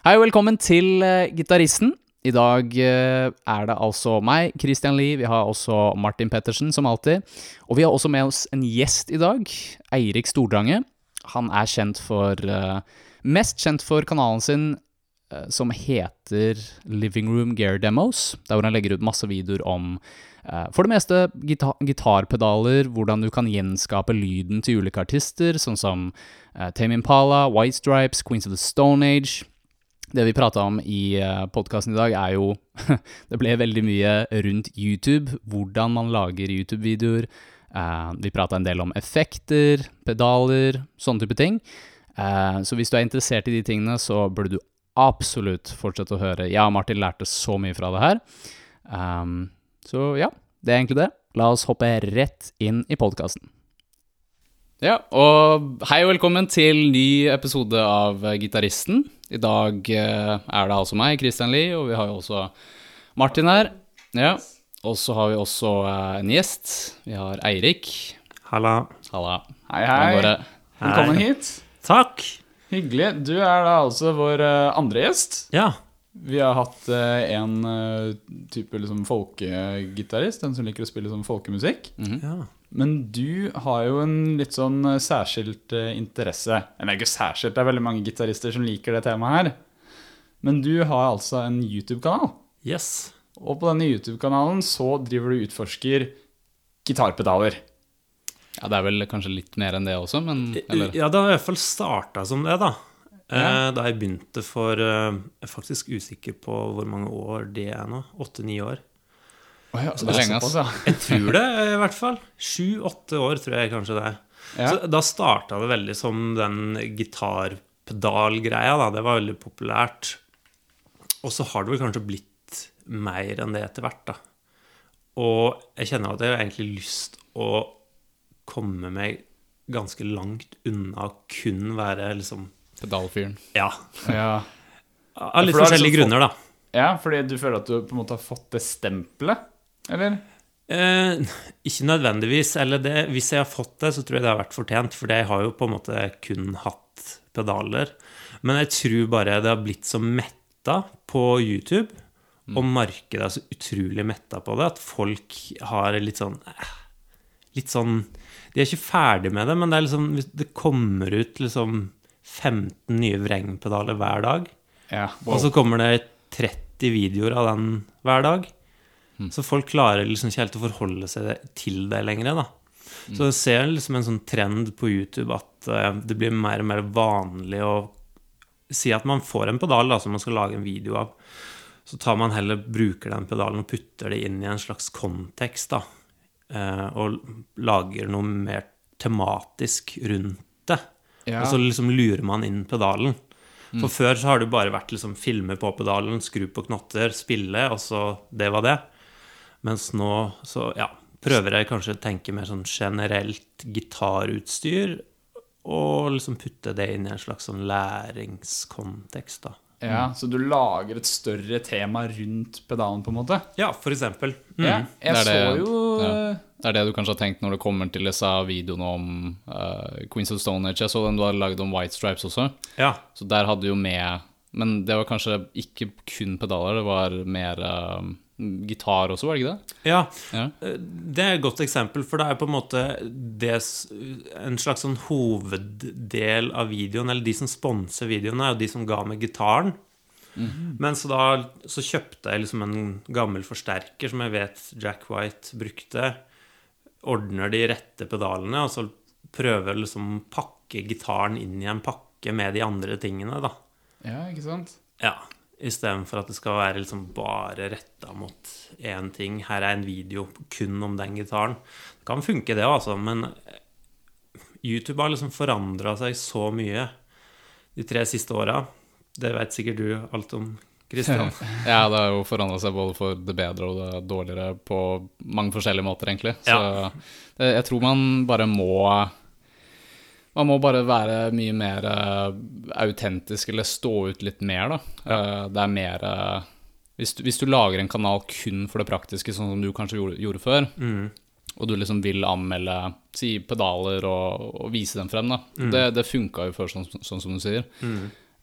Hei og velkommen til uh, Gitaristen. I dag uh, er det altså meg, Christian Lie, vi har også Martin Pettersen, som alltid. Og vi har også med oss en gjest i dag, Eirik Stordrange. Han er kjent for uh, Mest kjent for kanalen sin som heter Living Room Gear Demos, der hvor han legger ut masse videoer om for det meste gita gitarpedaler, hvordan du kan gjenskape lyden til ulike artister, sånn som Tame Impala, White Stripes, Queens of the Stone Age. Det vi prata om i uh, podkasten i dag, er jo Det ble veldig mye rundt YouTube, hvordan man lager YouTube-videoer. Uh, vi prata en del om effekter, pedaler, sånne type ting. Uh, så hvis du er interessert i de tingene, så burde du absolutt fortsette å høre. Jeg og Martin lærte så mye fra det her. Um, så ja, det er egentlig det. La oss hoppe rett inn i podkasten. Ja, og hei og velkommen til ny episode av Gitaristen. I dag eh, er det altså meg, Christian Lie, og vi har jo også Martin her. Ja, Og så har vi også eh, en gjest. Vi har Eirik. Halla. Halla. Hei, hei. Velkommen hit. Takk. Hyggelig. Du er da altså vår eh, andre gjest. Ja. Vi har hatt eh, en eh, type liksom folkegitarist, en som liker å spille sånn folkemusikk. ja. Men du har jo en litt sånn eh, særskilt interesse. Eller ikke særskilt, det er veldig mange gitarister som liker det temaet her. Men du har altså en YouTube-kanal. Yes. Og på denne YouTube-kanalen så driver du utforsker gitarpedaler. Ja, det er vel kanskje litt mer enn det også, men eller Ja, det har i hvert fall starta som det, da. Eh, Da jeg begynte for eh, Jeg er faktisk usikker på hvor mange år det er nå. Åtte-ni år. Så det er lenge, altså. Jeg tror det, i hvert fall. Sju-åtte år tror jeg kanskje det er. Ja. Så da starta det veldig som den gitarpedalgreia, da. Det var veldig populært. Og så har det vel kanskje blitt mer enn det etter hvert, da. Og jeg kjenner at jeg har egentlig lyst å komme meg ganske langt unna kun være liksom Pedalfyren. Ja. Ja. Av litt For forskjellige grunner, da. ja, fordi du føler at du på en måte har fått det stempelet? Eller? Eh, ikke nødvendigvis. Eller det, hvis jeg har fått det, så tror jeg det har vært fortjent. For jeg har jo på en måte kun hatt pedaler. Men jeg tror bare det har blitt så metta på YouTube, og markedet er så utrolig metta på det, at folk har litt sånn eh, Litt sånn De er ikke ferdig med det, men det er liksom Det kommer ut liksom 15 nye vrengpedaler hver dag. Ja. Og så kommer det 30 videoer av den hver dag. Så folk klarer liksom ikke helt å forholde seg til det lenger. da. Så du ser liksom en sånn trend på YouTube at eh, det blir mer og mer vanlig å si at man får en pedal da, som man skal lage en video av. Så tar man heller bruker den pedalen og putter det inn i en slags kontekst. da, eh, Og lager noe mer tematisk rundt det. Ja. Og så liksom lurer man inn pedalen. For før så har det bare vært liksom filme på pedalen, skru på knotter, spille, og så det var det. Mens nå så ja, prøver jeg kanskje å tenke mer sånn generelt gitarutstyr, og liksom putte det inn i en slags sånn læringskontekst, da. Ja, Så du lager et større tema rundt pedalen, på en måte? Ja, for eksempel. Ja, jeg Det er så det- jo ja. Det er det du kanskje har tenkt når det kommer til disse videoene om uh, Queens of Stone Age. Jeg så den du har lagd om White Stripes også. Ja. Så der hadde du jo med Men det var kanskje ikke kun pedaler, det var mer eh, gitar også, var det ikke det? ja. Ja. Det er et godt eksempel, for det er på en måte det, en slags sånn hoveddel av videoen, eller de som sponser videoen, er jo de som ga meg gitaren. Men så da så kjøpte jeg liksom en gammel forsterker som jeg vet Jack White brukte. Ordner de rette pedalene, og så prøver liksom pakke gitaren inn i en pakke med de andre tingene, da. Ja, ikke sant? Ja, istedenfor at det skal være liksom bare retta mot én ting. Her er en video kun om den gitaren. Det kan funke, det, altså, men YouTube har liksom forandra seg så mye de tre siste åra. Det vet sikkert du alt om, Christian. Ja, det har jo forandra seg både for det bedre og det dårligere på mange forskjellige måter, egentlig. Så Ja. jeg tror man bare må Man må bare være mye mer uh, autentisk, eller stå ut litt mer, da. Eh, det er mer uh, hvis, du, hvis du lager en kanal kun for det praktiske, sånn som du kanskje gjorde, gjorde før, og du liksom vil anmelde si pedaler og, og vise dem frem, da. Det, det funka jo før, sånn, sånn som du sier.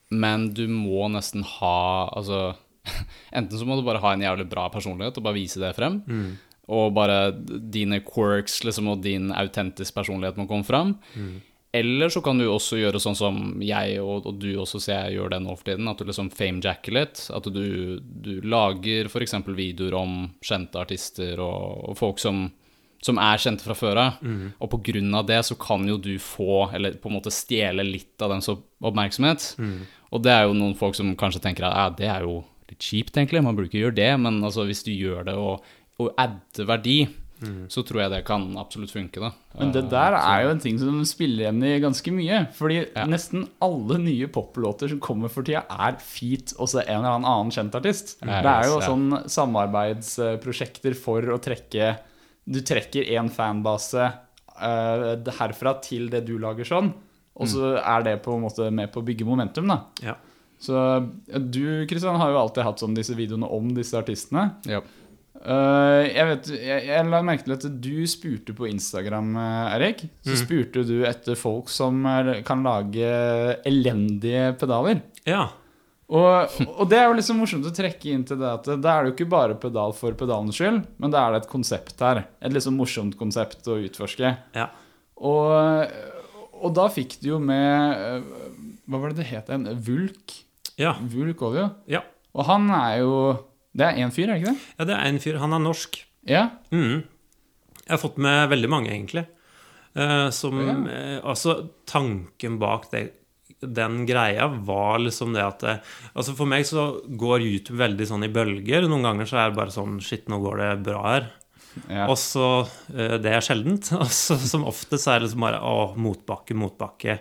men du må nesten ha Altså Enten så må du bare ha en jævlig bra personlighet og bare vise det frem, og bare dine quirks liksom, og din autentisk personlighet må komme fram. Eller så kan du også gjøre sånn som jeg og, og du også ser jeg gjør det nå for tiden, at du liksom famejacker litt. At du, du lager f.eks. videoer om kjente artister og, og folk som, som er kjente fra før av. Og på grunn av det så kan jo du få, eller på en måte stjele litt av dens oppmerksomhet. Og det er jo noen folk som kanskje tenker at det er jo litt kjipt, egentlig, man burde ikke gjøre det, men altså, hvis du gjør det og, og adder verdi, så tror jeg det kan absolutt funke, da. Men det der er jo en ting som spiller igjen i ganske mye. Fordi nesten alle nye poplåter som kommer for tida, er feat også en eller annen kjent artist. Ja, Det er jo ja. sånn samarbeidsprosjekter for å trekke Du trekker én fanbase uh, herfra til det du lager sånn, og så er det på en måte med på å bygge momentum, da. Ja. Så du, Kristian, har jo alltid hatt sånn disse videoene om disse artistene. Ja. Eh, jeg, vet, jeg, jeg la merke til at du spurte på Instagram, eh, Erik. Så spurte du etter folk som kan lage elendige pedaler. ja. Og, og det er jo liksom morsomt å trekke inn til det at da er det jo ikke bare pedal for pedalens skyld, men da er det et konsept her. Et liksom morsomt konsept å utforske. Ja. Og, og da fikk du jo med eh, Hva var det det het? En Vulk? Ja. Vulk Ovio. ja. Og han er jo Det er én fyr, er det ikke det? ja, det er en fyr. Han er norsk. Ja. Mm. Jeg har fått med veldig mange, egentlig. Uh, som Ja. uh, Altså, tanken bak det, den greia var liksom det at det, Altså, for meg så går YouTube veldig sånn i bølger. Noen ganger så er det bare sånn Shit, nå går det bra her. ja. Og så uh, Det er sjeldent. Altså, som ofte så er det liksom bare Å, motbakke, motbakke.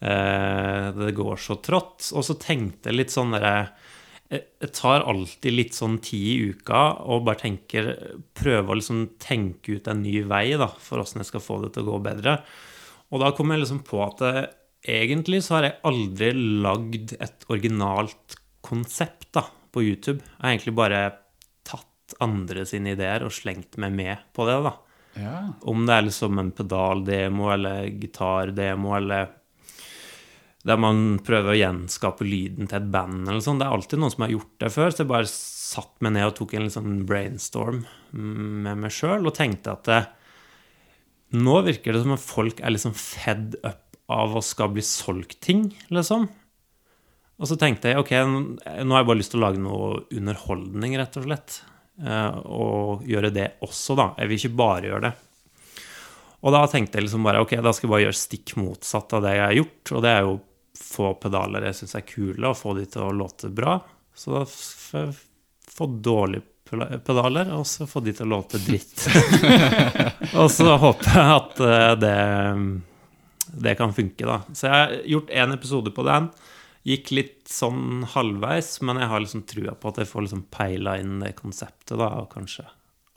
Eh, det går så trått. Og så tenkte jeg litt sånn derre jeg tar alltid litt sånn tid i uka og bare tenker Prøver å liksom tenke ut en ny vei da, for åssen jeg skal få det til å gå bedre. Og da kom jeg liksom på at egentlig så har jeg aldri lagd et originalt konsept da, på YouTube. Jeg har egentlig bare tatt andre sine ideer og slengt meg med på det. da. ja. Om det er liksom en pedaldemo eller gitardemo eller der man prøver å gjenskape lyden til et band eller sånn. Det er alltid noen som har gjort det før, så jeg bare satt meg ned og tok en litt sånn brainstorm med meg sjøl og tenkte at det, nå virker det som at folk er liksom fed up av å skal bli solgt ting, liksom. Og så tenkte jeg ok, nå har jeg bare lyst til å lage noe underholdning, rett og slett. Eh, Og gjøre det også, da. Jeg vil ikke bare gjøre det. Og da tenkte jeg liksom bare ok, da skal jeg bare gjøre stikk motsatt av det jeg har gjort. Og det er jo få pedaler jeg syns er kule, og få de til å låte bra. Så da få dårlige pedaler, og så få de til å låte dritt. og så håper jeg at eh, det, det kan funke, da. Så jeg har gjort én episode på den. Gikk litt sånn halvveis, men jeg har liksom trua på at jeg får liksom peila inn det konseptet, da, og kanskje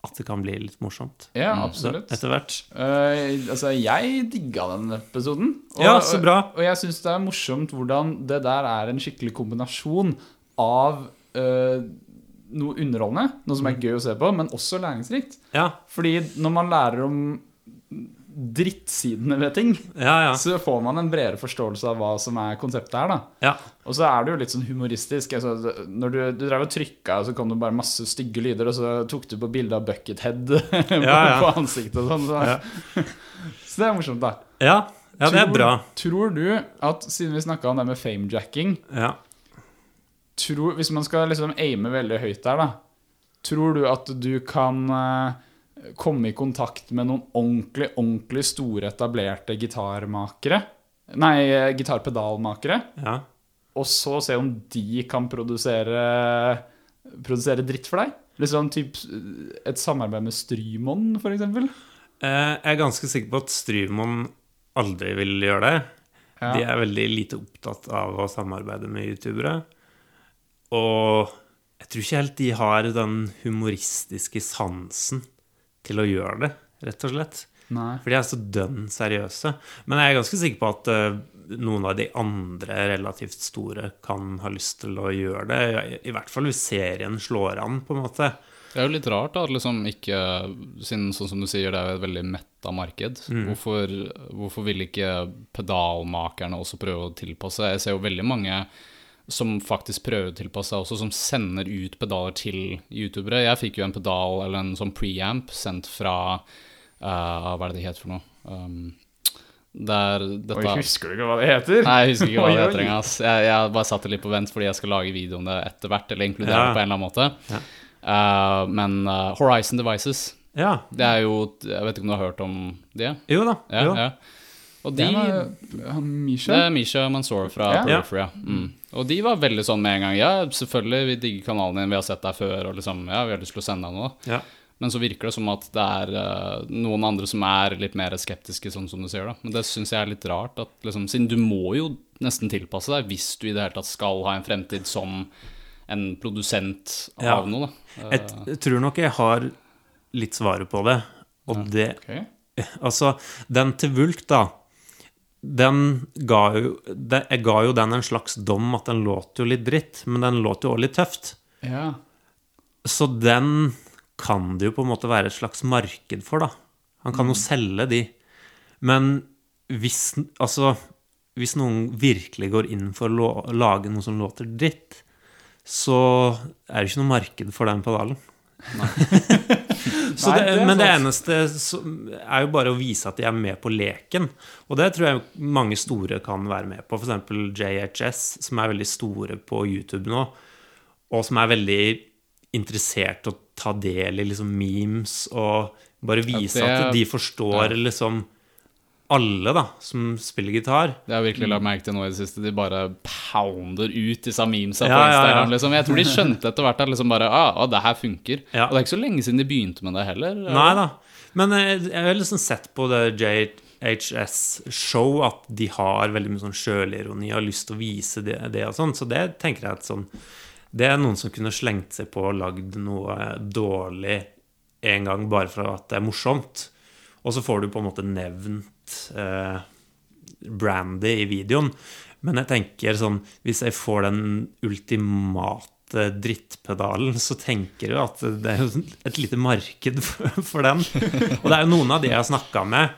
at det kan bli litt morsomt. ja, absolutt. etter hvert. Uh, altså, jeg digga den episoden. Ja, så bra. Og, og jeg syns det er morsomt hvordan det der er en skikkelig kombinasjon av uh, noe underholdende, noe som er gøy å se på, men også læringsrikt. Ja, Fordi når man lærer om drittsidene ved ting, ja, ja. så får man en bredere forståelse av hva som er konseptet her. ja. Og så er det jo litt sånn humoristisk. Altså, når du, du drev og trykka, og så kom det bare masse stygge lyder, og så tok du på bilde av Buckethead på, ansiktet og sånn. Så. Ja. så det er morsomt, da. ja. ja det er Tror- bra. Tror du at, siden vi snakka om det med famejacking Ja. tror, Hvis man skal liksom aime veldig høyt der, da Tror du at du kan eh, komme i kontakt med noen ordentlig, ordentlig store, etablerte gitarmakere? Nei, gitarpedalmakere? ja. og så se om de kan produsere, produsere dritt for deg? Liksom typ et samarbeid med Strymon, eksempel? Eh, Jeg er ganske sikker på at Strymon aldri vil gjøre det. Ja. De er veldig lite opptatt av å samarbeide med youtubere. Og jeg tror ikke helt de har den humoristiske sansen til å gjøre det, rett og slett. Nei. For de er så dønn seriøse. Men jeg er ganske sikker på at uh, noen av de andre relativt store kan ha lyst til å gjøre det. I, i hvert fall hvis serien slår an, på en måte. Det er jo litt rart da, at liksom ikke Siden sånn som du sier, det er jo et veldig metta marked. Hvorfor, hvorfor vil ikke pedalmakerne også prøve å tilpasse? Jeg ser jo veldig mange som faktisk å også, som sender ut pedaler til youtubere. Jeg fikk jo en pedal, eller en sånn preamp, sendt fra uh, Hva er det det heter for noe? Um, der dette Oi, husker du ikke hva det heter? Nei, jeg husker ikke hva det heter engang. Jeg, jeg bare satte det litt på vent fordi jeg skal lage video om det etter hvert, eller inkludere Ja. det på en eller annen måte. Ja. Uh, men uh, Horizon Devices, Ja. det er jo Jeg vet ikke om du har hørt om det? Jo da. Ja, jo. ja. Og de Det var han Misha. Det er Misha Mansour fra Ja. Periphery, ja. Mm. Og de var veldig sånn med en gang. Ja, selvfølgelig, vi digger kanalen din, vi har sett deg før, og liksom, ja, vi har lyst til å sende deg noe. Ja. Men så virker det som at det er uh, noen andre som er litt mer skeptiske, sånn som du sier. da. Men det syns jeg er litt rart, at liksom, siden du må jo nesten tilpasse deg hvis du i det hele tatt skal ha en fremtid som en produsent Ja. av noe. da. Jeg, jeg tror nok jeg har litt svaret på det. Og det okay. Altså, den til Vulk, da Den ga jo det, Jeg ga jo den en slags dom at den låt jo litt dritt, men den låt jo også litt tøft. Ja. Så den kan det jo på en måte være et slags marked for, da. Han kan jo selge de. Men hvis Altså, hvis noen virkelig går inn for å lage noe som låter dritt, så er det ikke noe marked for den pedalen. så Nei, det, det men det eneste er jo bare å vise at de er med på leken. Og det tror jeg mange store kan være med på. F.eks. JHS, som er veldig store på YouTube nå, og som er veldig interessert i å ta del i liksom memes og bare vise Ja, det- at de forstår liksom alle da, som spiller gitar. Det har virkelig lagt merke til nå i det siste. De bare pounder ut disse memesa på Ja, ja, ja. Liksom. Jeg tror de skjønte etter hvert at liksom bare, ah, ah, det her funker. Ja. Og det er ikke så lenge siden de begynte med det heller. Nei da. Men eh, jeg har liksom sett på det JHS-show at de har veldig mye sånn sjølironi og har lyst til å vise det, det og sånn. Så det tenker jeg at sånn Det er noen som kunne slengt seg på og lagd noe dårlig en gang bare for at det er morsomt. Og så får du på en måte nevnt eh, Brandy i videoen. Men jeg tenker sånn Hvis jeg får den ultimate drittpedalen, så tenker du at det er et lite marked for, for den. Og det er jo noen av de jeg har snakka med,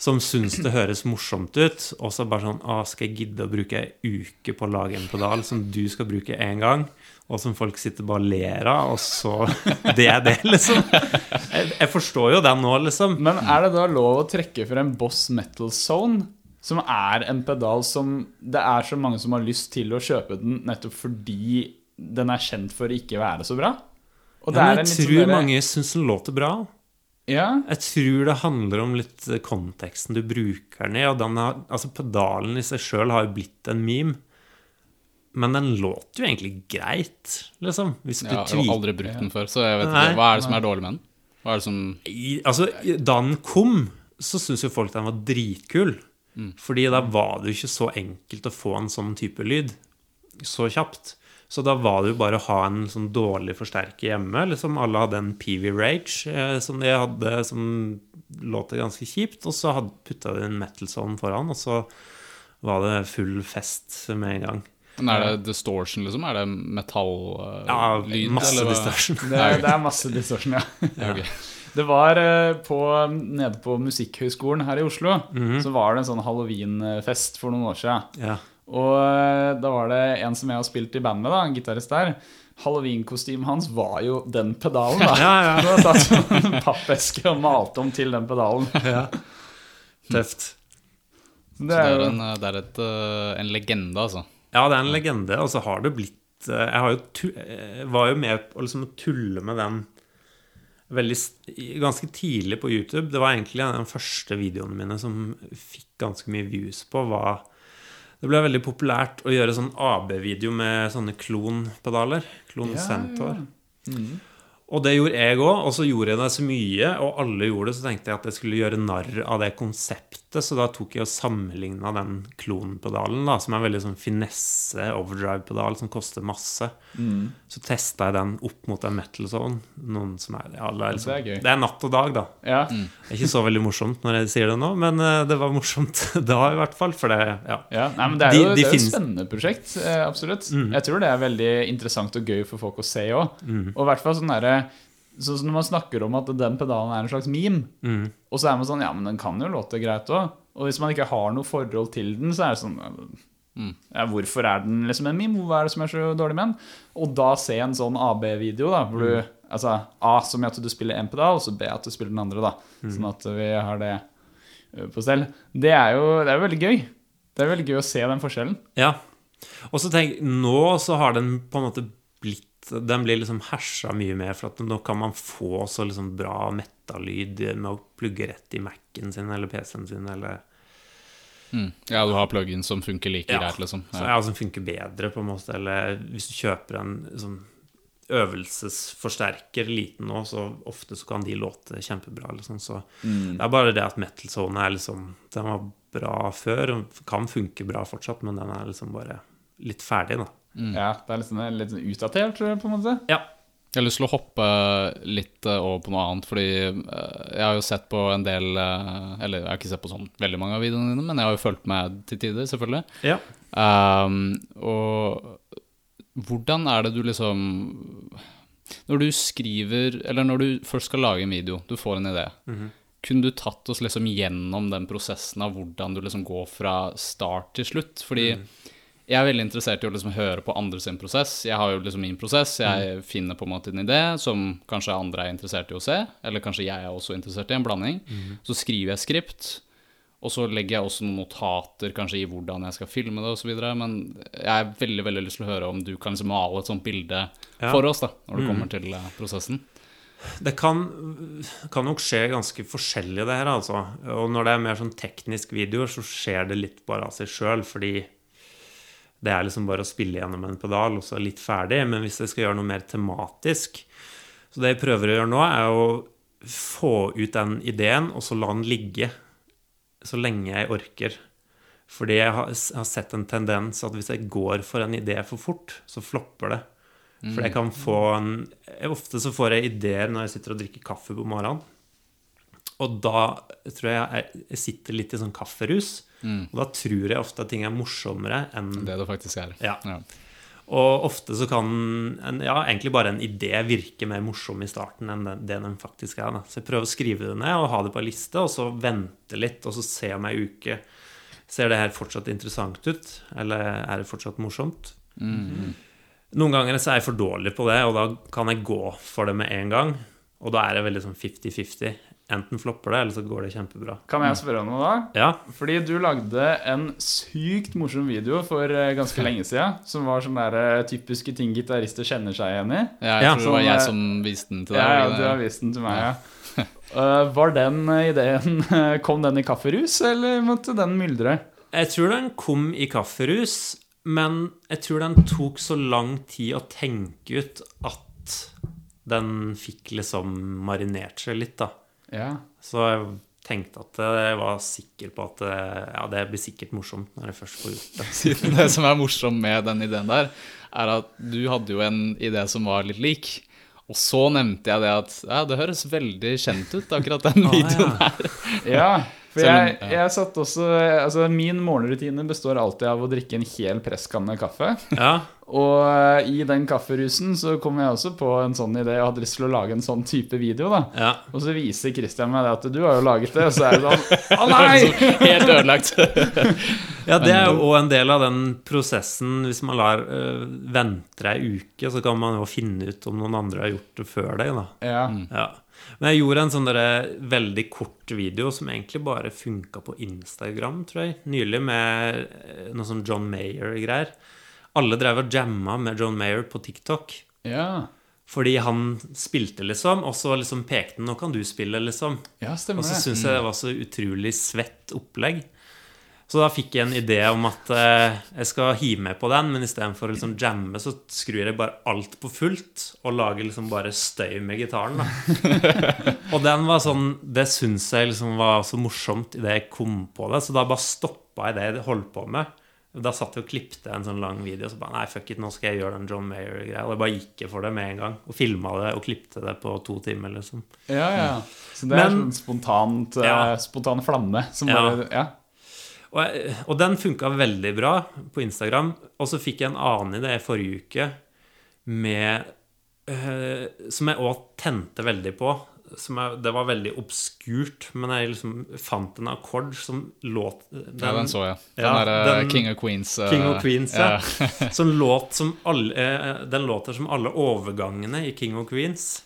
som syns det høres morsomt ut, og så bare sånn Å, skal jeg gidde å bruke ei uke på å lage en pedal som du skal bruke én gang? Og som folk sitter bare og ler av, og så Det er det, liksom. Jeg, jeg forstår jo den nå, liksom. Men er det da lov å trekke for en Boss Metal Zone? Som er en pedal som det er så mange som har lyst til å kjøpe den nettopp fordi den er kjent for å ikke være så bra? Og det Ja, men en jeg sånn tror mange syns den låter bra. Ja, Jeg tror det handler om litt konteksten du bruker den i. Og den har, altså pedalen i seg sjøl har jo blitt en meme. Men den låter jo egentlig greit, liksom. Hvis du Ja, jeg har aldri brukt den før, så jeg vet Nei. ikke. Hva er det som er dårlig med den? Hva er det som I- Altså, da den kom, så syntes jo folk den var dritkul. Fordi da var det jo ikke så enkelt å få en sånn type lyd så kjapt. Så da var det jo bare å ha en sånn dårlig forsterker hjemme. Liksom alle hadde en PV Rage eh, som de hadde som låter ganske kjipt. Og så putta de en metal zone foran, og så var det full fest med en gang. Men Er det distortion, liksom? Er det metalllyd? Ja, masse distortion. det, er- det er masse distortion, ja. Ja. Det var eh, på, nede på Musikkhøgskolen her i Oslo, Mhm. så var det en sånn halloweenfest for noen år siden. Ja. Og eh, da var det en som jeg har spilt i band med, da, en gitarist der. Halloweenkostymet hans var jo den pedalen, da. Ja, ja. Du har tatt en pappeske og malt om til den pedalen. ja. Tøft. Det Så det er er, en, det er et, eh, en legende, altså. Ja, det er en legende, og så har det blitt eh, Jeg har jo tu jeg var jo med på liksom å tulle med den veldig, ganske tidlig på YouTube. Det var egentlig den de første videoene mine som fikk ganske mye views på. Var, det ble veldig populært å gjøre sånn AB-video med sånne klonpedaler. Klon Ja, ja. ja. Og det gjorde jeg òg, og så gjorde jeg det så mye, og alle gjorde det, så tenkte jeg at jeg skulle gjøre narr av det konseptet, så da tok jeg og sammenligna den klonpedalen, da, som er en veldig sånn finesse overdrive-pedal som koster masse. Mm. Så testa jeg den opp mot en metal zone. Noen som er, ja, det, er liksom, Det er det er natt og dag, da. Ja. Mm. Det er ikke så veldig morsomt når jeg sier det nå, men eh, det var morsomt da, i hvert fall. For det, ja. Ja, nei, men Det er jo, de det er jo et spennende prosjekt. Eh, absolutt. Mm. Jeg tror det er veldig interessant og gøy for folk å se òg. Mm. Og i hvert fall sånn derre Som når man snakker om at den pedalen er en slags meme, Mm. og så er man sånn Ja, men den kan jo låte greit òg. Og hvis man ikke har noe forhold til den, så er det sånn ja, Hvorfor er den liksom en meme? Hva er det som er så dårlig med den? Og da se en sånn AB-video, da, hvor du Altså A som i at du spiller en pedal, og så B at du spiller den andre, da. Sånn at vi har det på stell. Det er jo det er veldig gøy. Det er veldig gøy å se den forskjellen. Ja. Og så tenk, nå så har den på en måte blitt Den blir liksom hersa mye mer, for at nå kan man få så liksom bra metallyd med å plugge rett i Mac-en sin eller PC-en sin eller Mm. Ja, du har plugins som funker like Ja. greit, liksom. Så, Ja. ja, som funker bedre, på en måte. Eller hvis du kjøper en sånn øvelsesforsterker liten nå, så ofte så kan de låte kjempebra. Liksom. Så det er bare det at metal-sone er liksom Den var bra før, kan funke bra fortsatt, men den er liksom bare litt ferdig, da. Ja, Det er litt, sånn, litt sånn utdatert, på en måte. Ja. Jeg har lyst til å hoppe litt eh, over på noe annet, fordi eh, jeg har jo sett på en del eh, Eller jeg har ikke sett på sånn veldig mange av videoene dine, men jeg har jo fulgt med til tider, selvfølgelig. ja. Um, og hvordan er det du liksom Når du skriver Eller når du først skal lage en video, du får en idé. Kunne du tatt oss liksom gjennom den prosessen av hvordan du liksom går fra start til slutt? Fordi jeg er veldig interessert i å liksom høre på andre sin prosess. Jeg har jo liksom min prosess. Jeg finner på en måte en idé som kanskje andre er interessert i å se. Eller kanskje jeg er også interessert i en blanding. Så skriver jeg skript. Og så legger jeg også noen notater kanskje i hvordan jeg skal filme det osv. Men jeg har veldig veldig lyst til å høre om du kan liksom male et sånt bilde Ja. for oss da, når det kommer til eh, prosessen. Det kan, kan nok skje ganske forskjellig, det her, altså. Og når det er mer sånn teknisk videoer, så skjer det litt bare av seg sjøl, fordi det er liksom bare å spille gjennom en pedal, og så litt ferdig. Men hvis jeg skal gjøre noe mer tematisk Så det jeg prøver å gjøre nå, er å få ut den ideen, og så la den ligge så lenge jeg orker. Fordi jeg har, har sett en tendens at hvis jeg går for en idé for fort, så flopper det. For jeg kan få en Ofte så får jeg ideer når jeg sitter og drikker kaffe på morgenen. Og da tror jeg jeg, sitter litt i sånn kafferus. Og da tror jeg ofte at ting er morsommere enn Det det faktisk er. Ja. Og ofte så kan en, ja, egentlig bare en idé virke mer morsom i starten enn det, det den faktisk er. Da. Så jeg prøver å skrive det ned og ha det på en liste, og så vente litt, og så se om ei uke Ser det her fortsatt interessant ut, eller er det fortsatt morsomt? Noen ganger så er jeg for dårlig på det, og da kan jeg gå for det med en gang. Og da er det veldig sånn 50-50. Enten flopper det, eller så går det kjempebra. Kan jeg spørre om noe, da? Ja, Fordi du lagde en sykt morsom video for eh, ganske lenge siden. Som var sånne der, eh, typiske ting gitarister kjenner seg igjen i. Ja, jeg Ja, tror det var jeg eh, som viste den til deg. Ja, ja, du har vist den til meg, ja. uh, var den ideen Kom den i kafferus, eller måtte den myldre? Jeg tror den kom i kafferus, men jeg tror den tok så lang tid å tenke ut at den fikk liksom marinert seg litt, da. Ja. Så jeg tenkte at jeg var sikker på at ja, det blir sikkert morsomt når jeg først får gjort det. Siden det som er morsomt med den ideen der, er at du hadde jo en idé som var litt lik. Og så nevnte jeg det at ja, det høres veldig kjent ut, akkurat den videoen her. ja. For jeg, jeg satt også Altså, min morgenrutine består alltid av å drikke en hel presskanne kaffe. Ja, Og eh, i den kafferusen så kom jeg også på en sånn idé og hadde lyst til å lage en sånn type video. da ja. Og så viser Christian meg det at du har jo laget det, og så er det sånn Å nei! Helt ødelagt. ja det er jo en del av den prosessen. Hvis man lar uh, vente ei uke, så kan man jo finne ut om noen andre har gjort det før deg. da. Ja. Ja. Men jeg gjorde en sånn der veldig kort video som egentlig bare funka på Instagram, tror jeg. Nylig med eh, noe sånn John Mayer-greier. Alle drev og jamma med John Mayer på TikTok. ja. Fordi han spilte, liksom, og så liksom pekte han 'Nå kan du spille', liksom. Ja, stemmer Og så syns jeg det var så utrolig svett opplegg. Så da fikk jeg en idé om at eh, jeg skal hive meg på den, men istedenfor å liksom jamme, så skrur jeg bare alt på fullt og lager liksom bare støy med gitaren. da Og den var sånn Det syns jeg liksom var så morsomt idet jeg kom på det, så da bare stoppa jeg det jeg holdt på med. Da satt jeg og klippte en sånn lang video, og så bare Nei, fuck it, nå skal jeg gjøre den John Mayer-greia. Og jeg bare gikk jeg for det med en gang. Og filma det og klippte det på to timer, liksom. Ja, ja. Så det er Men- sånn spontant, eh, Ja. spontan flamme som Ja. bare Ja. Og, jeg, og den funka veldig bra på Instagram. Og så fikk jeg en annen idé forrige uke med øh, som jeg òg tente veldig på. Som jeg, det var veldig obskurt, men jeg liksom fant en akkord som låt den, Ja, den så jeg. Den Ja, derre King of Queens. Uh, King of Queens, ja. ja. som låt som alle, eh, Den låter som alle overgangene i King of Queens.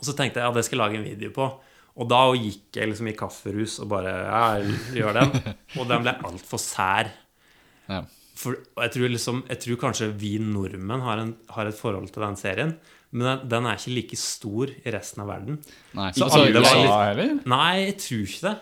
Og så tenkte jeg ja, det skal jeg lage en video på. Og da gikk jeg liksom i kafferus og bare ja, gjør den. Og den ble altfor sær. Ja. For jeg tror, liksom, jeg tror kanskje vi nordmenn har, en, har et forhold til den serien. Men den, den er ikke like stor i resten av verden. Nei, Så så alle USA var litt- heller? Nei, jeg tror ikke det.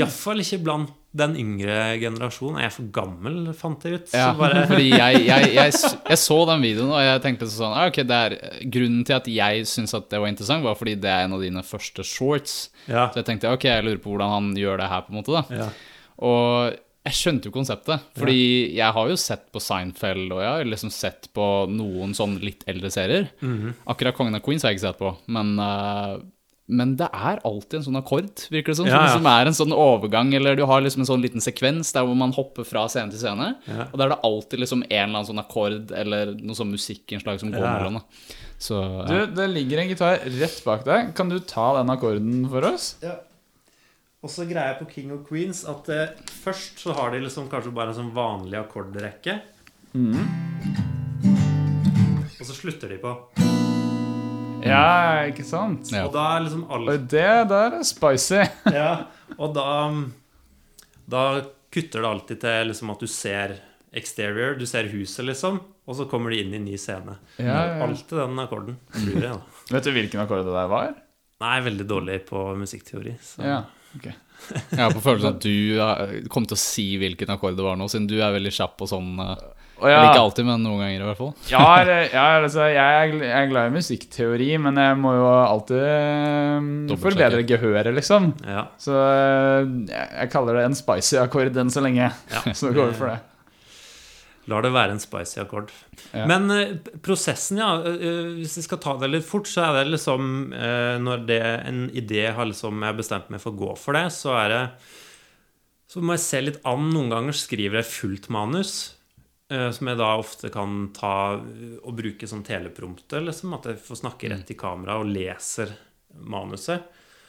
Iallfall ikke blant den yngre generasjonen. Er jeg for gammel, fant jeg ut. Ja, bare, fordi jeg, jeg, jeg, jeg så den videoen, og jeg tenkte sånn ah, Ok, det er Grunnen til at jeg syntes at det var interessant, var fordi det er en av dine første shorts. ja, Så jeg tenkte ok, jeg lurer på hvordan han gjør det her, på en måte. da ja. Og jeg skjønte jo konseptet. Fordi jeg har jo sett på Seinfeld, og jeg har liksom sett på noen sånn litt eldre serier. Mhm. Akkurat Kongen av Queens har jeg ikke sett på, men, eh, men det er alltid en sånn akkord, virker det som. Ja, ja. Som er en sånn overgang, eller du har liksom en sånn liten sekvens der hvor man hopper fra scene til scene. Ja. Og da er det alltid liksom en eller annen sånn akkord eller noe sånn musikkinnslag som går mellom. Så Du, det ligger en gitar rett bak deg. Kan du ta den akkorden for oss? Ja. Og så greier jeg på King of Queens at eh, først så har de liksom kanskje bare en sånn vanlig akkordrekke. Og så slutter de på. Ja, ikke sant? Ja. Og da er liksom Og det der er spicy. ja, Og da Da kutter det alltid til liksom at du ser exterior, du ser huset, liksom. Og så kommer de inn i en ny scene. Ja, ja, ja. Alltid den akkorden. Blir det, da. Vet du hvilken akkord det der var? Nei, veldig dårlig på musikkteori. Så. Ja, ok. Jeg har på følelsen at du kom til å si hvilken akkord det var nå, siden du er veldig kjapp på sånn eh, ja. Ikke alltid, men noen ganger i hvert fall. Ja, ja altså, jeg, er, jeg er glad i musikkteori, men jeg må jo alltid um, forbedre gehøret, liksom. Ja. Så eh, jeg, jeg kaller det en spicy akkord enn så lenge. Ja. Så går vi for det. Lar det være en spicy akkord. Ja. Men eh, prosessen, ja. eh, hvis vi skal ta det litt fort, så er det liksom Når det, en idé har liksom jeg har bestemt meg for å gå for det, så er det Så må jeg se litt an. Noen ganger skriver jeg fullt manus. Eh, Som jeg da ofte kan ta eh, og bruke som teleprompter. Liksom, at jeg får snakke rett i kamera og leser manuset.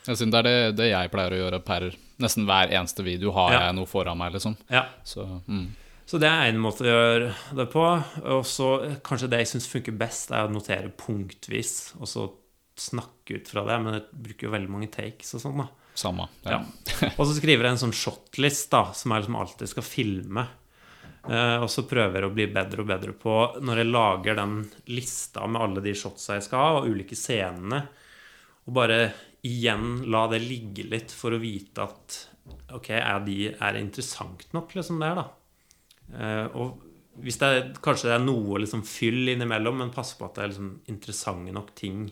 Jeg synes det er det, det jeg pleier å gjøre per nesten hver eneste video, har Ja. jeg noe foran meg, liksom. Ja. Så mm. Så det er en måte å gjøre det på. Og så kanskje det jeg syns funker best, er å notere punktvis, og så snakke ut fra det. Men jeg bruker jo veldig mange takes og sånn, da. samme. Ja. Og så skriver jeg en sånn shotlist, da, som jeg liksom alltid skal filme. Eh, og så prøver jeg å bli bedre og bedre på når jeg lager den lista med alle de shotsa jeg skal ha, og ulike scenene, og bare igjen la det ligge litt for å vite at Ok, er, de, det interessant nok, liksom, det her, da? Eh, og hvis det er, kanskje det er noe liksom fyll innimellom, men pass på at det er liksom interessante nok ting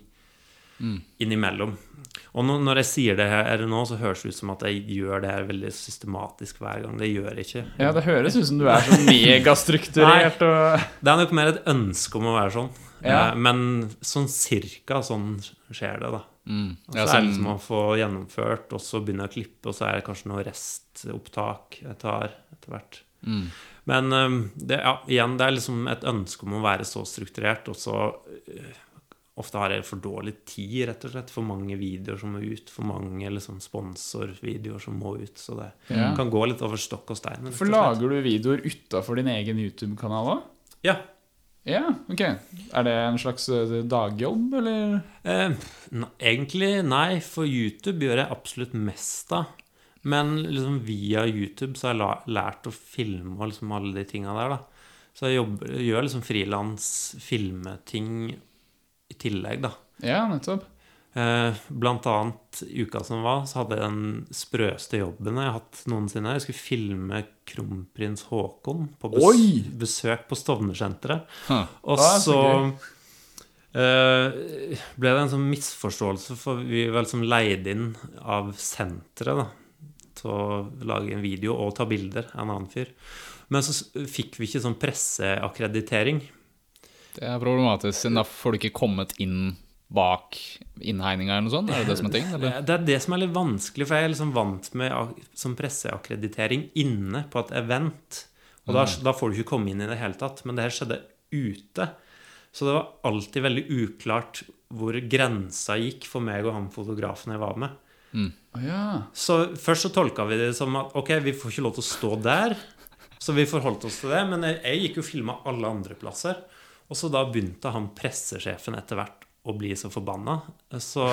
innimellom. Og nå, når jeg sier det her nå, så høres det ut som at jeg gjør det her veldig systematisk hver gang. Det gjør jeg ikke. Ja, det høres ut som du er så megastrukturert og Det er nok mer et ønske om å være sånn. Ja. Eh, Men sånn cirka sånn skjer det, da. Mm. Og Ja, så er det som liksom å få gjennomført, og så begynne å klippe, og så er det kanskje noe restopptak jeg tar etter hvert. mm. Men um, det, ja, igjen, det er liksom et ønske om å være så strukturert, og så uh, Ofte har jeg for dårlig tid, rett og slett. For mange videoer som må ut. For mange liksom, sponsorvideoer som må ut. Så det Ja. kan gå litt over stokk og stein. For lager du videoer utafor din egen YouTube-kanal òg? Ja. Ja, ok. Er det en slags eh, dagjobb, eller? Eh, ne egentlig nei, for YouTube gjør jeg absolutt mest av. Men liksom via YouTube så har jeg lært å filme og liksom alle de tinga der, da. Så jeg jobber, gjør liksom frilans filmeting i tillegg, da. Ja, nettopp. Eh, blant annet uka som var, så hadde jeg den sprøeste jobben jeg har hatt noensinne. Jeg skulle filme kronprins Haakon på bes besøk på Stovner-senteret. Huh. Og Ah, så så uh, ble det en sånn misforståelse, for vi var liksom leid inn av senteret da, til å lage en video og ta bilder av en annen fyr. Men så fikk vi ikke sånn presseakkreditering. Det er problematisk, siden da får du ikke kommet inn bak innhegninga eller noe sånt? Er det det som er ting? Eller? Det er det som er litt vanskelig, for jeg er liksom vant med som presseakkreditering inne på et event. Og da, da får du ikke komme inn i det hele tatt. Men det her skjedde ute. Så det var alltid veldig uklart hvor grensa gikk for meg og han fotografen jeg var med. Å ja. Så først så tolka vi det som at ok, vi får ikke lov til å stå der. Så vi forholdt oss til det. Men jeg, jeg gikk jo og filma alle andre plasser. Og så da begynte han pressesjefen etter hvert å bli så forbanna. Så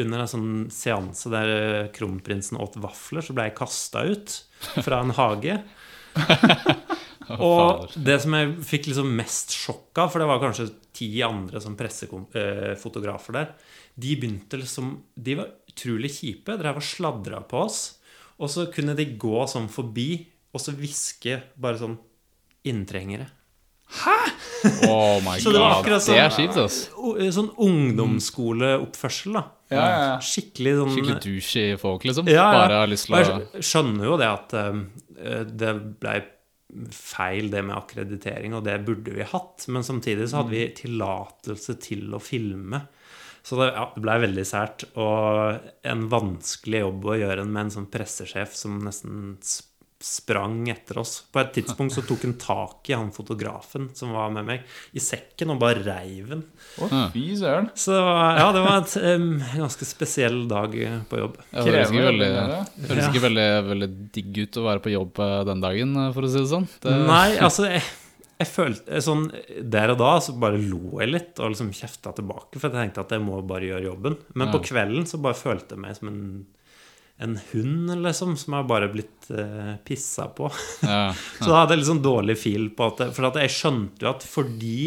under en sånn seanse der eh, kronprinsen åt vafler, så ble jeg kasta ut fra en hage. Og det som jeg fikk liksom mest sjokk av, for det var kanskje ti andre som pressefotografer der, de begynte liksom De var utrolig kjipe. Drev og sladra på oss. Og så kunne de gå sånn forbi og så hviske bare sånn Inntrengere. Oh my Så det var akkurat akkurat Det er sånn- kjipt, ass. Sånn ungdomsskoleoppførsel, da. Ja, ja, ja. Skikkelig sånn Skikkelig douchey folk, liksom. Ja, ja. Bare har lyst til å jeg skjønner jo det at uh, det blei feil det med akkreditering, og det burde vi hatt. Men samtidig så hadde vi tillatelse til å filme. Så det, ja, det blei veldig sært. Og en vanskelig jobb å gjøre med en sånn pressesjef som nesten sp- sprang etter oss. På et tidspunkt så tok han tak i han fotografen som var med meg, i sekken og bare reiv den. Å. Så ja, det var et em, ganske spesiell dag eh, på jobb. Ja, det høres ikke veldig, høres ikke veldig, veldig digg ut å være på jobb eh, den dagen, eh, for å si det sånn. Det, Nei, altså jeg, jeg følte sånn Der og da så bare lo jeg litt og liksom kjefta tilbake, for jeg tenkte at jeg må bare gjøre jobben. Men på kvelden så bare følte jeg meg som en, en hund, liksom, som har bare blitt uh, pissa på. ja, Så da hadde jeg sånn dårlig fil på at For at jeg skjønte jo at fordi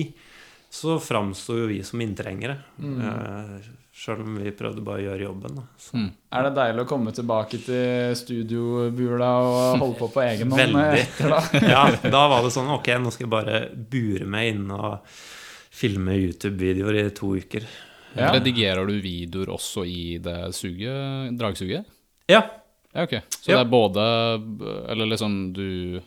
så framsto jo vi som inntrengere. Mm. Sjøl om vi prøvde bare å gjøre jobben. Da. Så. Er det deilig å komme tilbake til studiobula og holde på på egen hånd? Veldig. etter da? Ja, da var det sånn Ok, nå skal jeg bare bure meg inne og filme YouTube-videoer i to uker. Ja. Redigerer du videoer også i det suget, dragsuget? Ja. Ja, ok. Så Ja. det er både Eller liksom du,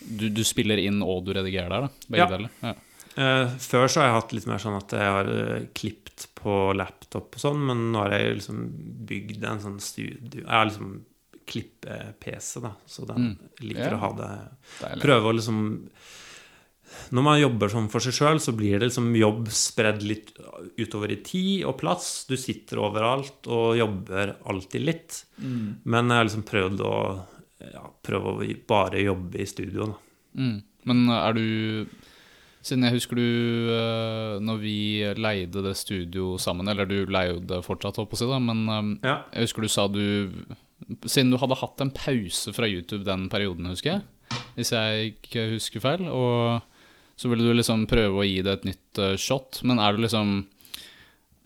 du Du spiller inn og du redigerer der, da? Begge Ja. deler? Ja. Uh, før så har jeg hatt litt mer sånn at jeg har uh, klippet på laptop og sånn, men nå har jeg liksom bygd en sånn studio Jeg har liksom klippe-PC, da, så den liker Ja. å ha det Deilig. Prøve å liksom Når man jobber sånn for seg sjøl, så blir det liksom jobb spredd litt utover i tid og plass. Du sitter overalt og jobber alltid litt. Men jeg har liksom prøvd å ja, prøve å bare jobbe i studio, da. Mm. Men er du Siden jeg husker du eh, Når vi leide det studio sammen Eller du leier det fortsatt, holdt på å si, da, men eh, Ja. jeg husker du sa du Siden du hadde hatt en pause fra YouTube den perioden, husker jeg, hvis jeg ikke husker feil, og så ville du liksom prøve å gi det et nytt eh, shot, men er du liksom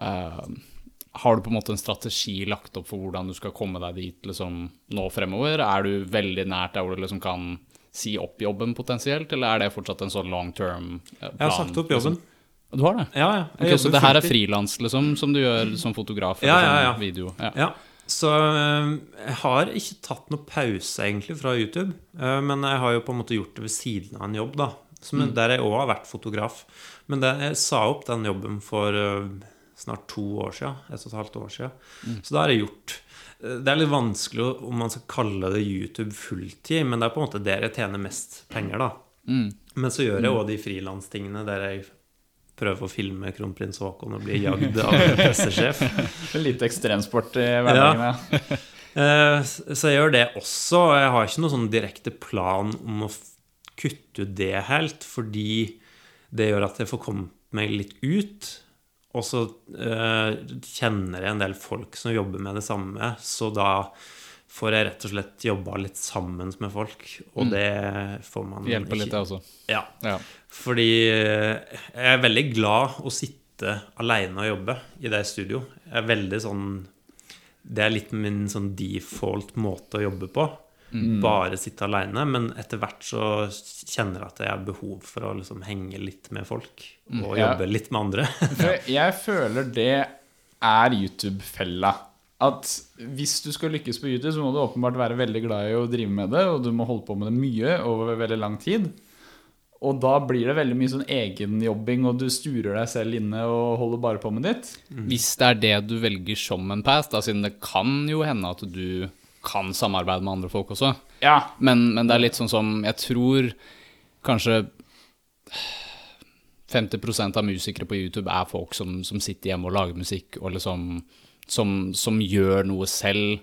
uh, Har du på en måte en strategi lagt opp for hvordan du skal komme deg dit liksom nå fremover? Er du veldig nært der hvor du liksom kan si opp jobben potensielt, eller er det fortsatt en sånn long term eh, plan? Jeg har sagt opp jobben. Liksom? Du har det? Ja, ja. Okay, så det her er frilans, liksom, som du gjør som fotograf? Ja, ja, ja. Video. Ja. Ja. Så jeg har ikke tatt noe pause, egentlig, fra YouTube. Men jeg har jo på en måte gjort det ved siden av en jobb, da. Som, Der jeg òg har vært fotograf. Men det, jeg sa opp den jobben for uh, snart to år siden. Et og et halvt år siden. Så da har jeg gjort øh, Det er litt vanskelig om man skal kalle det YouTube fulltid, men det er på en måte der jeg tjener mest penger, da. Mm. Men så gjør jeg òg de frilanstingene der jeg prøver å filme kronprins Haakon og bli jagd av pressesjef. Litt ekstremsport i hverdagen, ja. Eh, Så jeg gjør det også. og Jeg har ikke noen sånn direkte plan om å kutte ut det helt, fordi det gjør at jeg får kommet meg litt ut. Og så eh, kjenner jeg en del folk som jobber med det samme, så da får jeg rett og slett jobba litt sammen med folk, og det får man Hjelper ikke. litt, det også. Ja. Ja. Fordi eh, jeg er veldig glad å sitte aleine og jobbe i det studio. Jeg er veldig sånn Det er litt min sånn default måte å jobbe på. Bare sitte aleine. Men etter hvert så kjenner jeg at jeg har behov for å liksom henge litt med folk. Og Ja. jobbe litt med andre. Jeg føler det er YouTube-fella. At hvis du skal lykkes på YouTube, så må du åpenbart være veldig glad i å drive med det, og du må holde på med det mye over veldig lang tid. Og da blir det veldig mye sånn egenjobbing, og du sturer deg selv inne og holder bare på med ditt. Hvis det er det du velger som en pass, da, siden det kan jo hende at du kan samarbeide med andre folk også. Ja, Men, men det er litt sånn som Jeg tror kanskje 50% av musikere på YouTube er folk som, som sitter hjemme og lager musikk, og liksom som, som gjør noe selv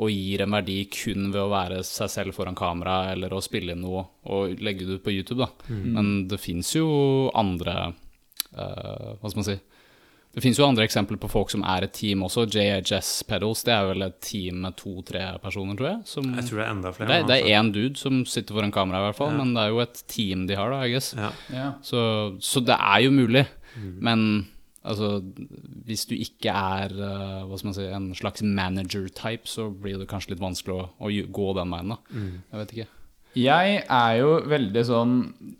og gir en verdi kun ved å være seg selv foran kamera eller å spille inn noe og legge det ut på YouTube. da. Men det fins jo andre uh, Hva skal man si Det finnes jo andre eksempler på folk som er et team også. JHS Pedals det er vel et team med to-tre personer, tror jeg. Som, Jeg tror det er enda flere. det, nå, det altså. er én dude som sitter foran kamera, i hvert fall. Ja. Men det er jo et team de har, da, I guess. Ja. Ja. Så, så det er jo mulig. Mm. Men altså, hvis du ikke er eh, hva skal man si, en slags manager-type, så blir det kanskje litt vanskelig å, å gå den veien. da. Mm. Jeg vet ikke. Jeg er jo veldig sånn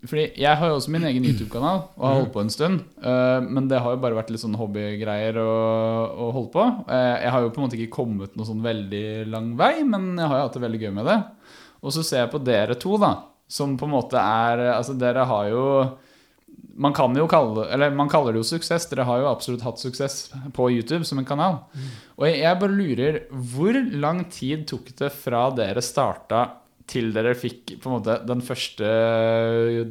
Fordi jeg har jo også min egen YouTube-kanal og har holdt på en stund. eh, men det har jo bare vært litt sånn hobbygreier å, å holde på. Eh, jeg har jo på en måte ikke kommet noe sånn veldig lang vei, men jeg har jo hatt det veldig gøy med det. Og så ser jeg på dere to, da, som på en måte er Altså, dere har jo man kan jo kalle Eller man kaller det jo suksess. Dere har jo absolutt hatt suksess på YouTube som en kanal. Og jeg, jeg bare lurer Hvor lang tid tok det fra dere starta til dere fikk på en måte den første,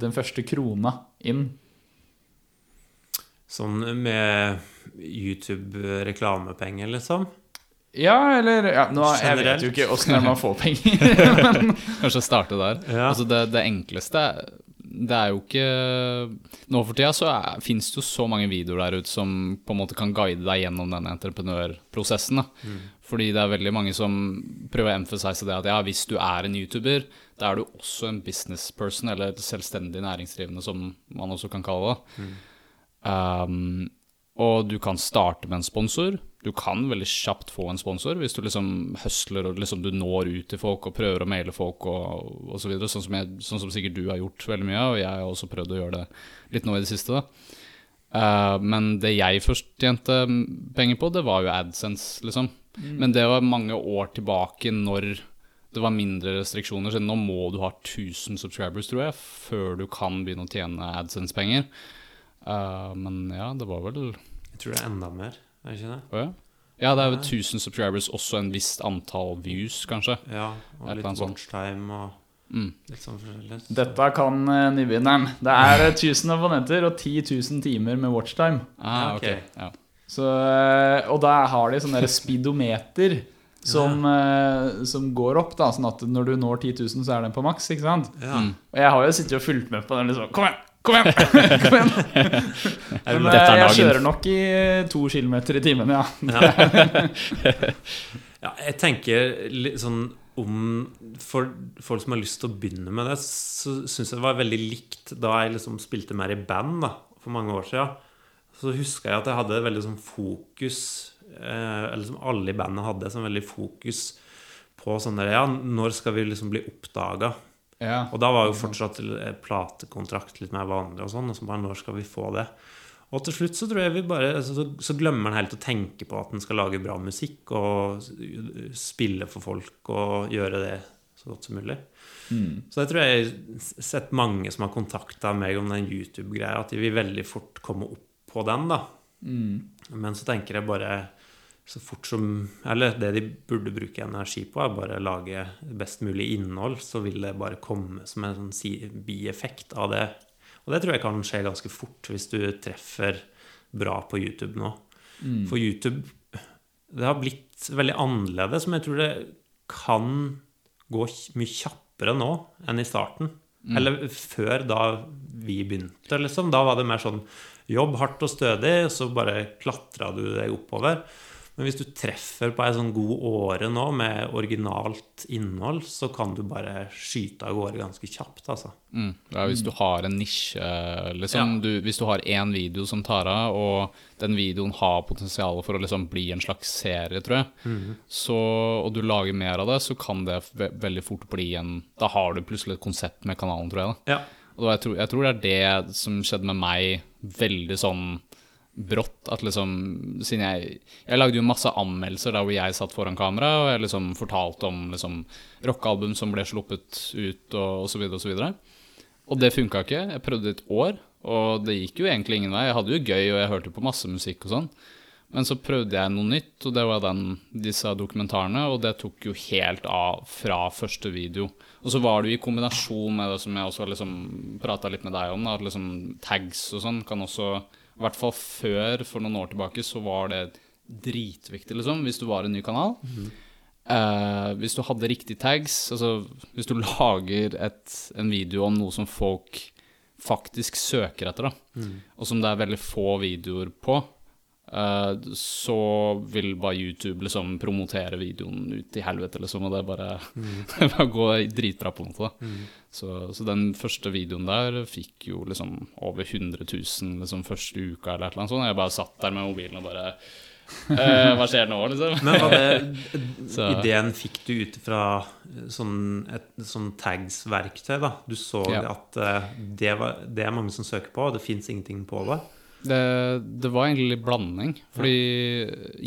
den første krona inn? Sånn med YouTube-reklamepenger, liksom. Ja, eller ja, nå, Jeg vet jo ikke åssen man får penger. Kanskje starte der. Ja. Altså det, det enkleste Det er jo ikke Nå for tida så fins det jo så mange videoer der ute som på en måte kan guide deg gjennom den entreprenørprosessen. Da. Fordi det er veldig mange som prøver å emphasize det at ja, hvis du er en YouTuber, da er du også en businessperson, eller selvstendig næringsdrivende, som man også kan kalle det. Um, og du kan starte med en sponsor. Du kan veldig kjapt få en sponsor hvis du liksom høsler og liksom du når ut til folk og prøver å maile folk og, og så videre, sånn som, jeg, sånn som sikkert du har gjort veldig mye og jeg har også prøvd å gjøre det litt nå i det siste. da. Uh, men det jeg først tjente penger på, det var jo AdSense, liksom. Men det var mange år tilbake når det var mindre restriksjoner. Så nå må du ha 1000 subscribers, tror jeg, før du kan begynne å tjene AdSense-penger. Uh, men ja, det var vel Jeg tror det er enda mer. Er det ikke det? Oh, ja? Ja, det er vel 1000 subscribers, også en visst antall views, kanskje. Ja, og litt watchtime og Mm. litt sånn forskjellig. Dette kan uh, nybegynneren. Det er eh, 1000 abonnenter og 10 000 timer med watchtime. Ah, okay. okay. ok. Ja. Så, eh, og da har de sånn der speedometer som, ja. som går opp, da, sånn at når du når 10 000, så er den på maks. ikke sant? Ja. Mm. Og jeg har jo sittet og fulgt med på den liksom Kom igjen! Kom igjen! Kom igjen! Men eh, jeg kjører nok i to kilometer i timen, ja. Ja, jeg tenker litt sånn om For folk som har lyst til å begynne med det, så syns jeg det var veldig likt da jeg liksom spilte mer i band da, for mange år siden. Så huska jeg at jeg hadde veldig sånn fokus eh, Eller som alle i bandet hadde, sånn veldig fokus på sånn der Ja, når skal vi liksom bli oppdaga? ja. Og da var jo fortsatt eh, platekontrakt litt mer vanlig og sånn. Og så bare når skal vi få det? Og til slutt så tror jeg vi bare altså, så, så glemmer en helt å tenke på at en skal lage bra musikk og spille for folk og gjøre det så godt som mulig. Mm. Så jeg tror jeg har sett mange som har kontakta meg om den YouTube-greia, at de vil veldig fort komme opp på den, da. Mm. Men så tenker jeg bare så fort som Eller det de burde bruke energi på, er bare lage best mulig innhold. Så vil det bare komme som en sånn bieffekt av det. Og det tror jeg kan skje ganske fort hvis du treffer bra på YouTube nå. Mm. For YouTube Det har blitt veldig annerledes, men jeg tror det kan gå mye kjappere nå enn i starten. Eller før, da vi begynte, liksom. Da var det mer sånn jobb hardt og stødig, så bare klatra du deg oppover. Men hvis du treffer på ei sånn god åre nå med originalt innhold, så kan du bare skyte av gårde ganske kjapt, altså. Mm. Ja, hvis du har en nisje, liksom. Ja. Du, hvis du har én video som tar av, og den videoen har potensial for å liksom bli en slags serie, tror jeg, så, og du lager mer av det, så kan det ve veldig fort bli en Da har du plutselig et konsept med kanalen, tror jeg. da. Ja. Og jeg tror, jeg tror det er det som skjedde med meg veldig sånn brått. At liksom Siden jeg Jeg lagde jo masse anmeldelser der hvor jeg satt foran kamera, og jeg liksom fortalte om liksom rockealbum som ble sluppet ut, og, videre og så videre. Og det funka ikke. Jeg prøvde et år, og det gikk jo egentlig ingen vei. Jeg hadde jo gøy, og jeg hørte på masse musikk og sånn. Men så prøvde jeg noe nytt, og det var den, disse dokumentarene, og det tok jo helt av fra første video. Og så var det jo i kombinasjon med det som jeg også liksom prata litt med deg om, at liksom tags og sånn kan også I hvert fall før, for noen år tilbake, så var det dritviktig, liksom, hvis du var en ny kanal. Eh, hvis du hadde riktige tags, altså hvis du lager et, en video om noe som folk faktisk søker etter, da, og som det er veldig få videoer på, så vil bare YouTube liksom promotere videoen ut i helvete, liksom, og det bare, mm. bare går dritbra, på en måte. Mm. Så, så den første videoen der fikk jo liksom over 100 000 liksom første uka eller et eller annet sånt. Jeg bare satt der med mobilen og bare eh, Hva skjer nå, liksom? Men var det Så- ideen fikk du ut fra sånn, et sånn tags-verktøy, da? Du så Ja. at uh, det, var, det er mange som søker på, og det fins ingenting på det? Det, det var egentlig litt blanding. Fordi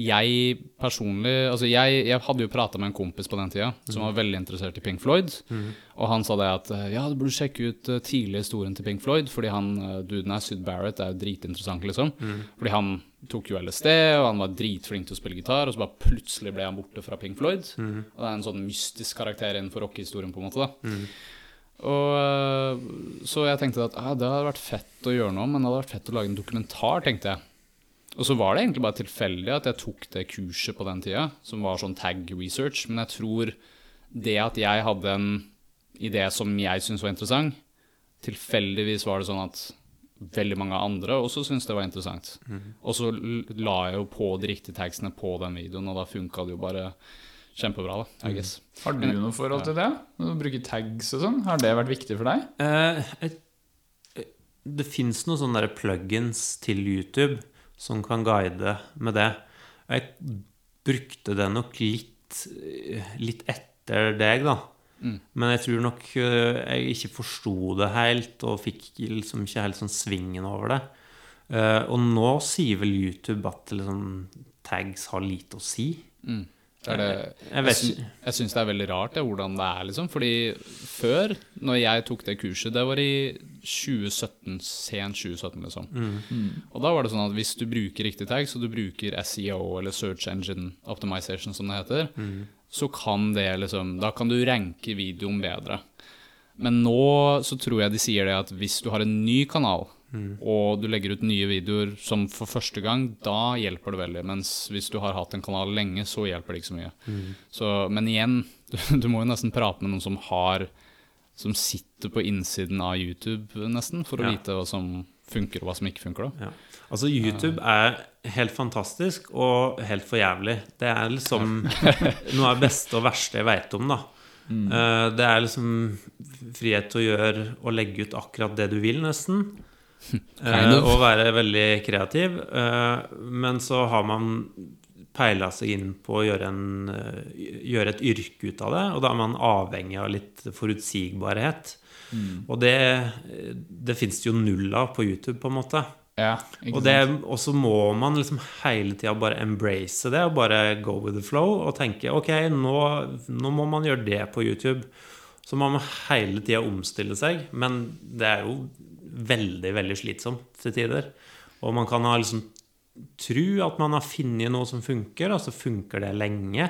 jeg personlig Altså, jeg, jeg hadde jo prata med en kompis på den tida som var veldig interessert i Pink Floyd. Og han sa det at eh, ja, du burde sjekke ut uh, tidlig historien til Pink Floyd, fordi han eh, duden her, Syd Barrett, er jo dritinteressant, liksom. Fordi han tok jo LSD, og han var dritflink til å spille gitar, og så bare plutselig ble han borte fra Pink Floyd. Og det er en sånn mystisk karakter innenfor rockehistorien, på en måte, da. Og øh, Så jeg tenkte at ah, det hadde vært fett å gjøre noe, men det hadde vært fett å lage en dokumentar, tenkte jeg. Og så var det egentlig bare tilfeldig at jeg tok det kurset på den tida, som var sånn tag research. Men jeg tror det at jeg hadde en idé som jeg syntes var interessant, tilfeldigvis var det sånn at veldig mange andre også syntes det var interessant. Og så la jeg jo på de riktige tagsene på den videoen, og da funka det jo bare kjempebra, da, I guess. Har du noe forhold til det? Å bruke tags og sånn? Har det vært viktig for deg? Uh, eh, det fins noen sånne plugins til YouTube som kan guide med det. Jeg brukte det nok litt, litt etter deg, da. Men jeg tror nok eh, jeg ikke forsto det helt, og fikk liksom ikke helt sånn svingen over det. Uh, og nå sier vel YouTube at liksom, tags har lite å si. Det det, Jeg ikke. jeg syns det er veldig rart det, hvordan det er, liksom. Fordi før, når jeg tok det kurset, det var i 2017, sent 2017, liksom. Og da var det sånn at hvis du bruker riktig tag, så du bruker SEO, eller Search Engine Optimization, som det heter, så kan det liksom Da kan du ranke videoen bedre. Men nå så tror jeg de sier det at hvis du har en ny kanal, og du legger ut nye videoer som for første gang, da hjelper det veldig. Mens hvis du har hatt en kanal lenge, så hjelper det ikke så mye. Så, men igjen, du, du må jo nesten prate med noen som har Som sitter på innsiden av YouTube, nesten, for å Ja. vite hva som funker, og hva som ikke funker. da Ja. Altså, YouTube er helt fantastisk og helt for jævlig. Det er liksom noe av det beste og verste jeg veit om, da. Mm. Det er liksom frihet til å gjøre og legge ut akkurat det du vil, nesten. Eh, Kind of. Og være veldig kreativ. Eh, Men så har man peila seg inn på å gjøre, en, eh, gjøre et yrke ut av det, og da er man avhengig av litt forutsigbarhet. Og det, det fins jo null av på YouTube, på en måte. Ja, Og, så må man liksom hele tida bare embrace det og bare go with the flow og tenke ok, nå, nå må man gjøre det på YouTube. Så må man hele tida omstille seg, men det er jo veldig, veldig slitsom til tider. Og man kan ha liksom tro at man har funnet noe som funker, og så funker det lenge.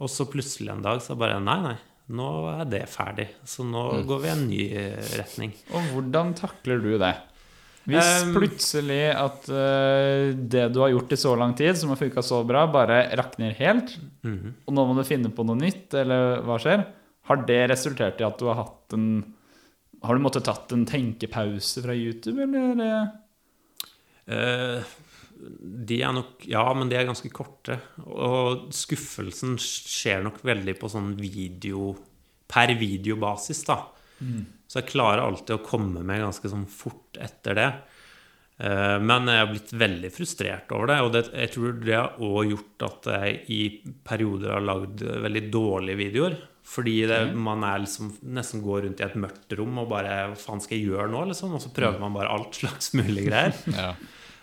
Og så plutselig en dag så bare Nei, nei, nå er det ferdig. Så nå går vi i en ny eh, retning. Og hvordan takler du det? Hvis plutselig at uh, det du har gjort i så lang tid, som har funka så bra, bare rakner helt, Mhm. og nå må du finne på noe nytt, eller hva skjer? Har det resultert i at du har hatt en Har du måttet tatt en tenkepause fra YouTube, eller? Eh, de er nok Ja, men de er ganske korte. Og skuffelsen skjer nok veldig på sånn video Per videobasis, da. Så jeg klarer alltid å komme med ganske sånn fort etter det. Eh, Men jeg har blitt veldig frustrert over det, og det, jeg tror det har òg gjort at jeg i perioder har lagd veldig dårlige videoer. Fordi det, man er liksom nesten går rundt i et mørkt rom og bare Hva faen skal jeg gjøre nå? liksom Og så prøver man bare alt slags mulig greier. Ja.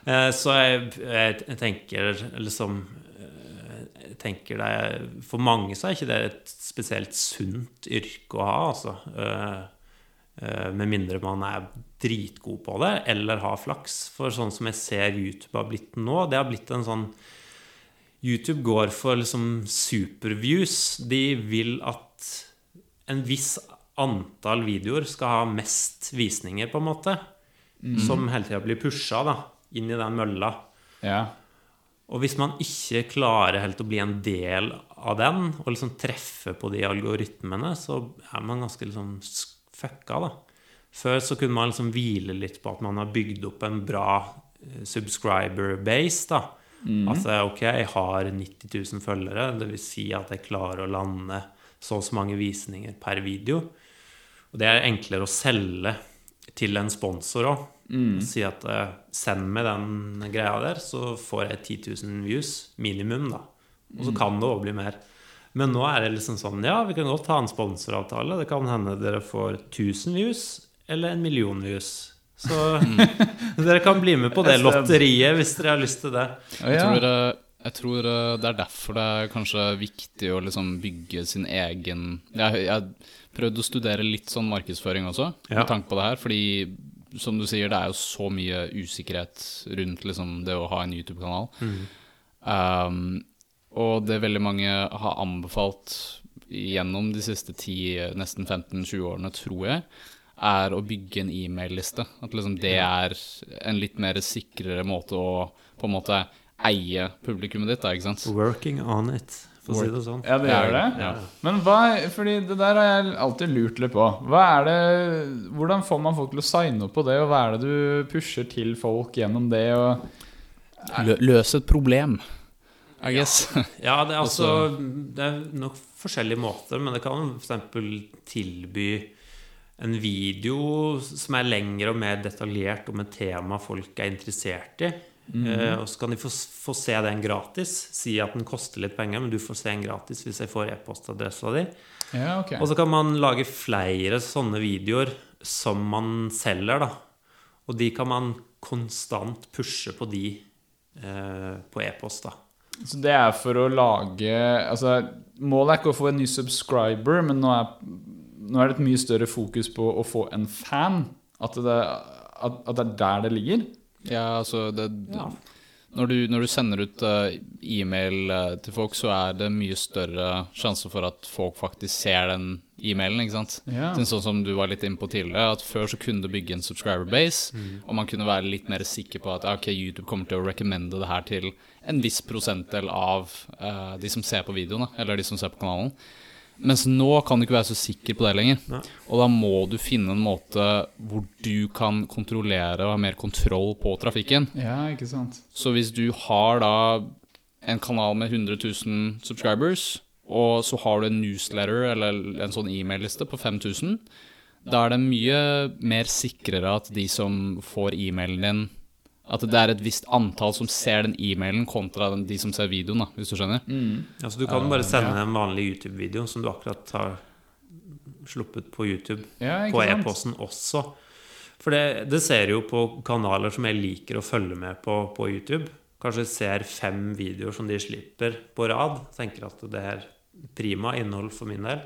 Eh, Så jeg, jeg, tenker liksom eh, Jeg tenker det For mange så er ikke det et spesielt sunt yrke å ha, altså. Eh, Eh, med mindre man er dritgod på det, eller har flaks. For sånn som jeg ser YouTube har blitt nå, det har blitt en sånn YouTube går for liksom superviews. De vil at en viss antall videoer skal ha mest visninger, på en måte. Som hele tida blir pusha da, inn i den mølla. Ja. Og hvis man ikke klarer helt å bli en del av den, og liksom treffe på de algoritmene, så er man ganske liksom fucka, da. Før så kunne man liksom hvile litt på at man har bygd opp en bra eh, subscriber base, da. Altså, ok, jeg har 90 000 følgere, vil si at jeg klarer å lande så og så mange visninger per video. Og det er enklere å selge til en sponsor òg. Si at eh, send meg den greia der, så får jeg 10 000 views minimum, da. Og så kan det òg bli mer. Men nå er det liksom sånn Ja, vi kan godt ha en sponsoravtale. Det kan hende dere får 1000 views eller en million views. Så dere kan bli med på det lotteriet hvis dere har lyst til det. Jeg tror, eh, jeg tror eh, det er derfor det er kanskje viktig å liksom bygge sin egen Jeg, jeg prøvde å studere litt sånn markedsføring også, Ja. med tanke på det her. Fordi som du sier, det er jo så mye usikkerhet rundt liksom, det å ha en YouTube-kanal. Um, og det veldig mange har anbefalt gjennom de siste 10, nesten 15-20 årene, tror jeg, er å bygge en e-mail-liste. At liksom det er en litt mer sikrere måte å på en måte eie publikummet ditt, da, ikke sant? Working on it, for å si det sånn. Ja, det gjør det. Ja. Men hva Fordi det der har jeg alltid lurt litt på. Hva er det Hvordan får man folk til å signe opp på det, og hva er det du pusher til folk gjennom det? Og Lø løse et problem, I guess. Ja, det er altså Det er nok forskjellige måter, men det kan f.eks. tilby en video som er lengre og mer detaljert om et tema folk er interessert i. Eh, og så kan de få, få se den gratis. Si at den koster litt penger, men du får se den gratis hvis jeg får e-postadressa di. Ja, okay. Og så kan man lage flere sånne videoer som man selger, da. Og de kan man konstant pushe på de eh, på e-post, da. Så det er for å lage Altså, målet er ikke å få en ny subscriber, men nå er, nå er det et mye større fokus på å få en fan. At det, at, at det er der det ligger. Ja, altså det, når, du, når du sender ut uh, e-mail eh, til folk, så er det mye større sjanse for at folk faktisk ser den e-mailen, ikke sant? Ja. Sånn som du var litt inne på tidligere, at før så kunne du bygge en subscriber base, og man kunne være litt mer sikker på at ok, YouTube kommer til å recommende det her til en viss prosentdel av uh, de som ser på videoene, eller de som ser på kanalen. Mens nå kan du ikke være så sikker på det lenger. Nei. Og da må du finne en måte hvor du kan kontrollere og ha mer kontroll på trafikken. Ja, ikke sant. Så hvis du har da en kanal med 100 000 subscribers, og så har du en newsletter eller en sånn e-mail-liste på 5000, da er det mye mer sikrere at de som får e-mailen din At det er et visst antall som ser den e-mailen, kontra den, de som ser videoen, da, hvis du skjønner. Altså, du kan bare sende en vanlig YouTube-video som du akkurat har sluppet på YouTube, Ja, på e-posten også. For det, det ser jo på kanaler som jeg liker å følge med på på YouTube. Kanskje ser fem videoer som de slipper på rad. Tenker at det er prima innhold for min del.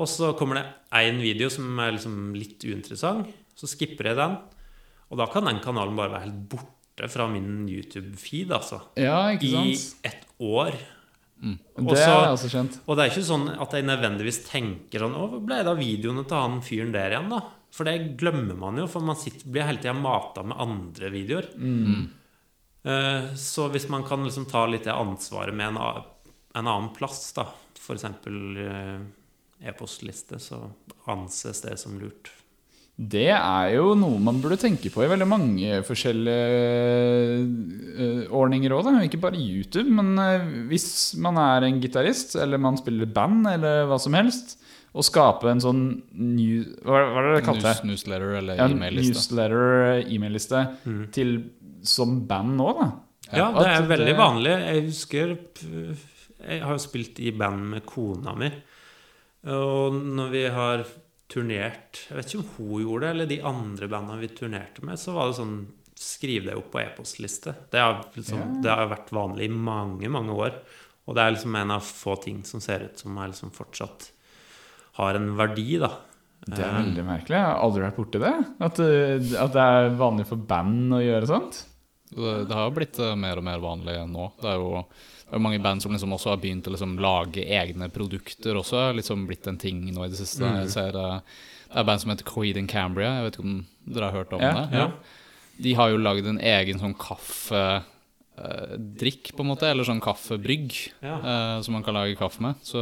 Og så kommer det én video som er liksom litt uinteressant. Så skipper jeg den. Og da kan den kanalen bare være helt borte fra min YouTube-feed, altså. Ja, ikke sant? I et år. år. Det Også- er altså skjønt. Og det er ikke sånn at jeg nødvendigvis tenker sånn Å, hvor ble det av videoene til han fyren der igjen, da? For det glemmer man jo, for man sitter, blir hele tida mata med andre videoer. Eh, Så hvis man kan liksom ta litt det ansvaret med en, en annen plass, da, f.eks. e-postliste, så anses det som lurt. Det er jo noe man burde tenke på i veldig mange forskjellige eh, ordninger òg. Ikke bare YouTube, men eh, hvis man er en gitarist, eller man spiller band, eller hva som helst, og skape en sånn new, Hva hva er det dere kalte det? Newsletter eller Ja, e-mail-liste. newsletter, e-mail-liste, til som band nå, da. Ja, det er At veldig vanlig. Jeg husker Jeg har jo spilt i band med kona mi. Og når vi har turnert Jeg vet ikke om hun gjorde det, eller de andre bandene vi turnerte med, så var det sånn Skriv deg opp på e-postliste. Det, har liksom, det har vært vanlig i mange, mange år. Og det er liksom en av få ting som ser ut som er liksom fortsatt har en verdi, da. Det er veldig merkelig. Jeg har aldri vært borti det. At, uh, at det er vanlig for band å gjøre sånt. Det, det har jo blitt eh, mer og mer vanlig nå. Det er jo, det er mange band som liksom også har begynt å liksom lage egne produkter også. Liksom blitt en ting nå i det siste. Jeg ser eh, Det er band som heter Coed in Cambria. Jeg vet ikke om dere har hørt om Ja, det? ja. De har jo lagd en egen sånn kaffedrikk, på en måte. Eller sånn kaffebrygg Ja. eh, som man kan lage kaffe med. Så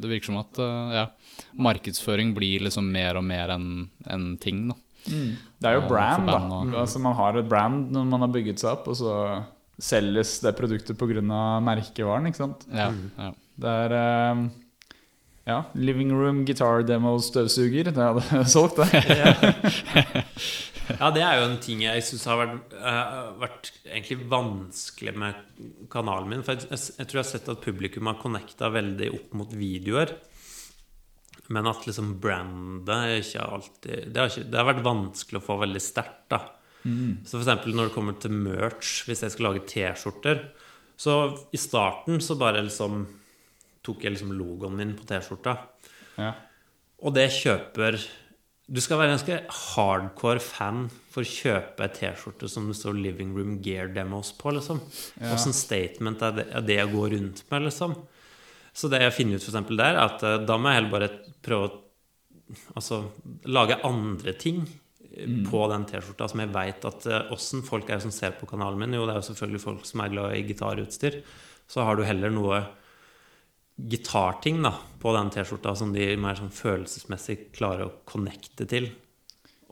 det virker som at eh, ja, markedsføring blir liksom mer og mer en, en ting, da. Det er jo brand, da. Altså, man har et brand når man har bygget seg opp, og så selges det produktet pga. merkevaren. ikke sant? Ja, ja. Det er eh, ja, living room guitar demo-støvsuger. Det hadde jeg solgt, det. Ja, det er jo en ting jeg syns har vært, uh, vært egentlig vanskelig med kanalen min. For jeg, jeg tror jeg har sett at publikum har connecta veldig opp mot videoer. Men at liksom brandet ikke alltid det har, ikke, det har vært vanskelig å få veldig sterkt, da. Så for eksempel når det kommer til merch, hvis jeg skal lage T-skjorter Så i starten så bare liksom tok jeg liksom logoen min på T-skjorta. Ja. Og det kjøper Du skal være ganske hardcore fan for å kjøpe ei T-skjorte som det står 'Living Room Gear Demos' på, liksom. Åssen statement er det, er det jeg går rundt med, liksom? Så det jeg finner ut for eksempel der, er at eh, da må jeg heller bare prøve å altså, lage andre ting eh, på den T-skjorta som jeg veit at eh, åssen folk er som ser på kanalen min. Jo, det er jo selvfølgelig folk som er glad i gitarutstyr. Så har du heller noe gitarting da, på den T-skjorta som de mer sånn følelsesmessig klarer å connecte til,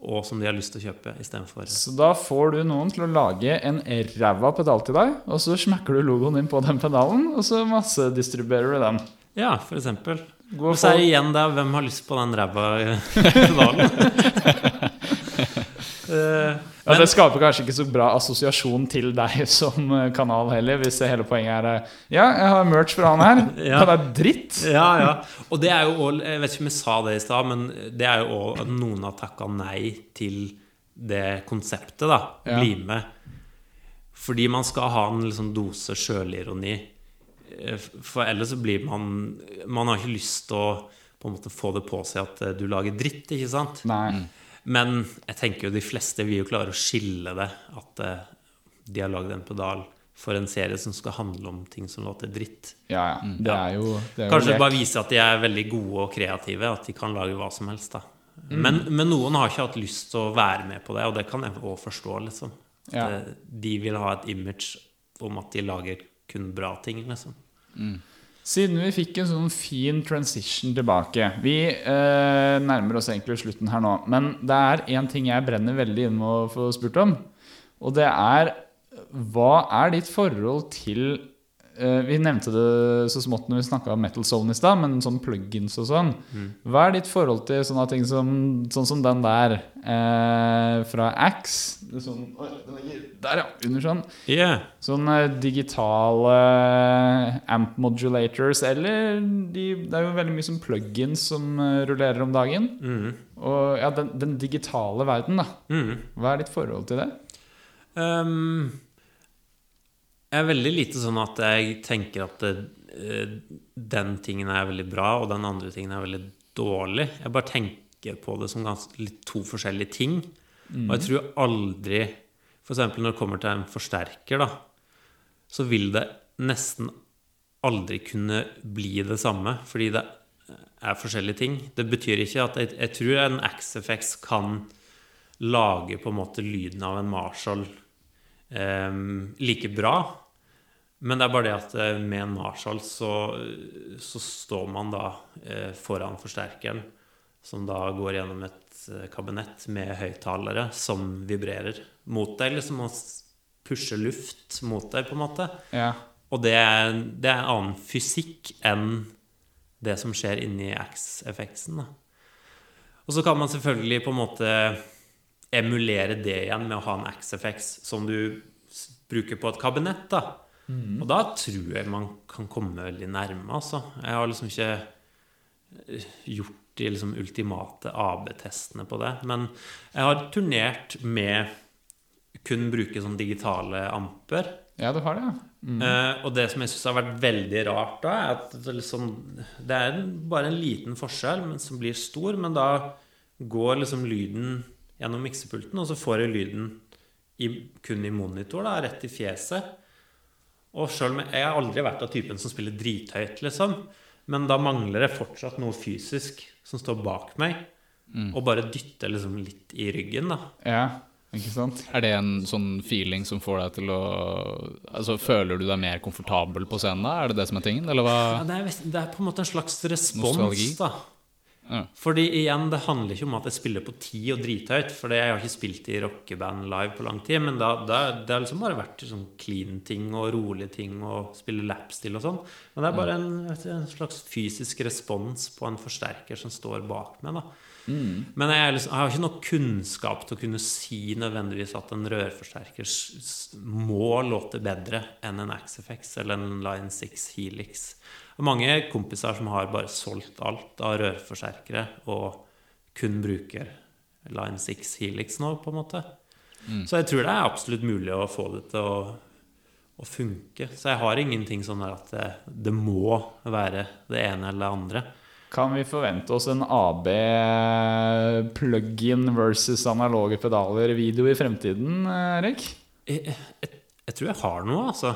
og som de har lyst til å kjøpe istedenfor Så da får du noen til å lage en ræva pedal til deg, og så smekker du logoen din på den pedalen, og så massedistribuerer du den. Ja, for eksempel. Og så er det igjen der hvem har lyst på den ræva pedalen. Eh, Ja, det skaper kanskje ikke så bra assosiasjon til deg som eh, kanal heller, hvis hele poenget er eh, Ja, jeg har merch fra han her. Ja. Det er dritt. ja, ja. Og det er jo også, Jeg vet ikke om jeg sa det i stad, men det er jo òg at noen har takka nei til det konseptet, da. Ja. Bli med. Fordi man skal ha en liksom dose sjølironi. For ellers så blir man Man har ikke lyst til å på en måte få det på seg at du lager dritt, ikke sant? Nei. Men jeg tenker jo de fleste vil jo klare å skille det. At eh, de har lagd en pedal for en serie som skal handle om ting som låter dritt. Ja, ja. Det er jo, det er jo Kanskje det bare viser at de er veldig gode og kreative, at de kan lage hva som helst. da men, men noen har ikke hatt lyst til å være med på det, og det kan jeg òg forstå. liksom Ja. eh, De vil ha et image om at de lager kun bra ting. liksom Siden vi fikk en sånn fin transition tilbake Vi eh, nærmer oss egentlig slutten her nå. Men det er én ting jeg brenner veldig inn med å få spurt om. Og det er Hva er ditt forhold til Vi nevnte det så smått når vi snakka om Metal Zone i stad, men sånn plugins og sånn. Hva er ditt forhold til sånne ting som, sånn som den der eh, fra Axe? Sånn, der, ja. Under sånn. Yeah. Sånn eh, digitale amp modulators, eller de, Det er jo veldig mye som plugins som eh, rullerer om dagen. Mm. Og ja, den, den digitale verden, da. Mm. Hva er ditt forhold til det? Um, jeg er veldig lite sånn at jeg tenker at det, eh, den tingen er veldig bra, og den andre tingen er veldig dårlig. Jeg bare tenker på det som ganske, to forskjellige ting. Og jeg tror aldri F.eks. når det kommer til en forsterker, da, så vil det nesten aldri kunne bli det samme, fordi det er forskjellige ting. Det betyr ikke at jeg, jeg tror en XFX kan lage på en måte lyden av en Marshall eh, like bra. Men det er bare det at eh, med en Marshall så, så står man da eh, foran forsterkeren, som da går gjennom et eh, kabinett med høyttalere som vibrerer mot deg, liksom, og pusher luft mot deg, på en måte. Ja. Og det er, det er en annen fysikk enn det som skjer inni X-effekten. Og så kan man selvfølgelig på en måte emulere det igjen med å ha en X-effekt som du bruker på et kabinett. da. Og da tror jeg man kan komme veldig nærme. altså. Jeg har liksom ikke eh, gjort de liksom ultimate AB-testene på det. Men jeg har turnert med kun bruke sånn digitale amper. Ja, du har det, ja. Eh, og det som jeg syns har vært veldig rart da, er at det, liksom, det er bare en liten forskjell, men som blir stor. Men da går liksom lyden gjennom miksepulten, og så får jeg lyden i, kun i monitor, da, rett i fjeset. Og selv om jeg, har aldri vært av typen som spiller drithøyt, liksom. Men da mangler det fortsatt noe fysisk som står bak meg, og bare dytter liksom litt i ryggen, da. Ja, ikke sant? Er det en sånn feeling som får deg til å Altså, Føler du deg mer komfortabel på scenen da? Er det det som er tingen, eller hva? Ja, det, er, det er på en måte en slags respons, Nostalgi. da. Ja. Fordi igjen, det handler ikke om at jeg spiller på ti og drithøyt, for jeg har ikke spilt i rockeband live på lang tid, men da, da, det har liksom bare vært sånn clean ting og rolige ting og spille lapstill og sånn. Men det er bare en, en slags fysisk respons på en forsterker som står bak meg, da. Men jeg, liksom, jeg har ikke nok kunnskap til å kunne si nødvendigvis at en rørforsterker må låte bedre enn en XFX eller en Line 6 Helix. Mange kompiser som har bare solgt alt av rørforsterkere og kun bruker Line 6 Helix nå, på en måte. Så jeg tror det er absolutt mulig å få det til å, å funke. Så jeg har ingenting sånn at det, det må være det ene eller det andre. Kan vi forvente oss en AB plug-in versus analoge pedaler-video i fremtiden, Erik? Jeg, jeg, jeg tror jeg har noe, altså.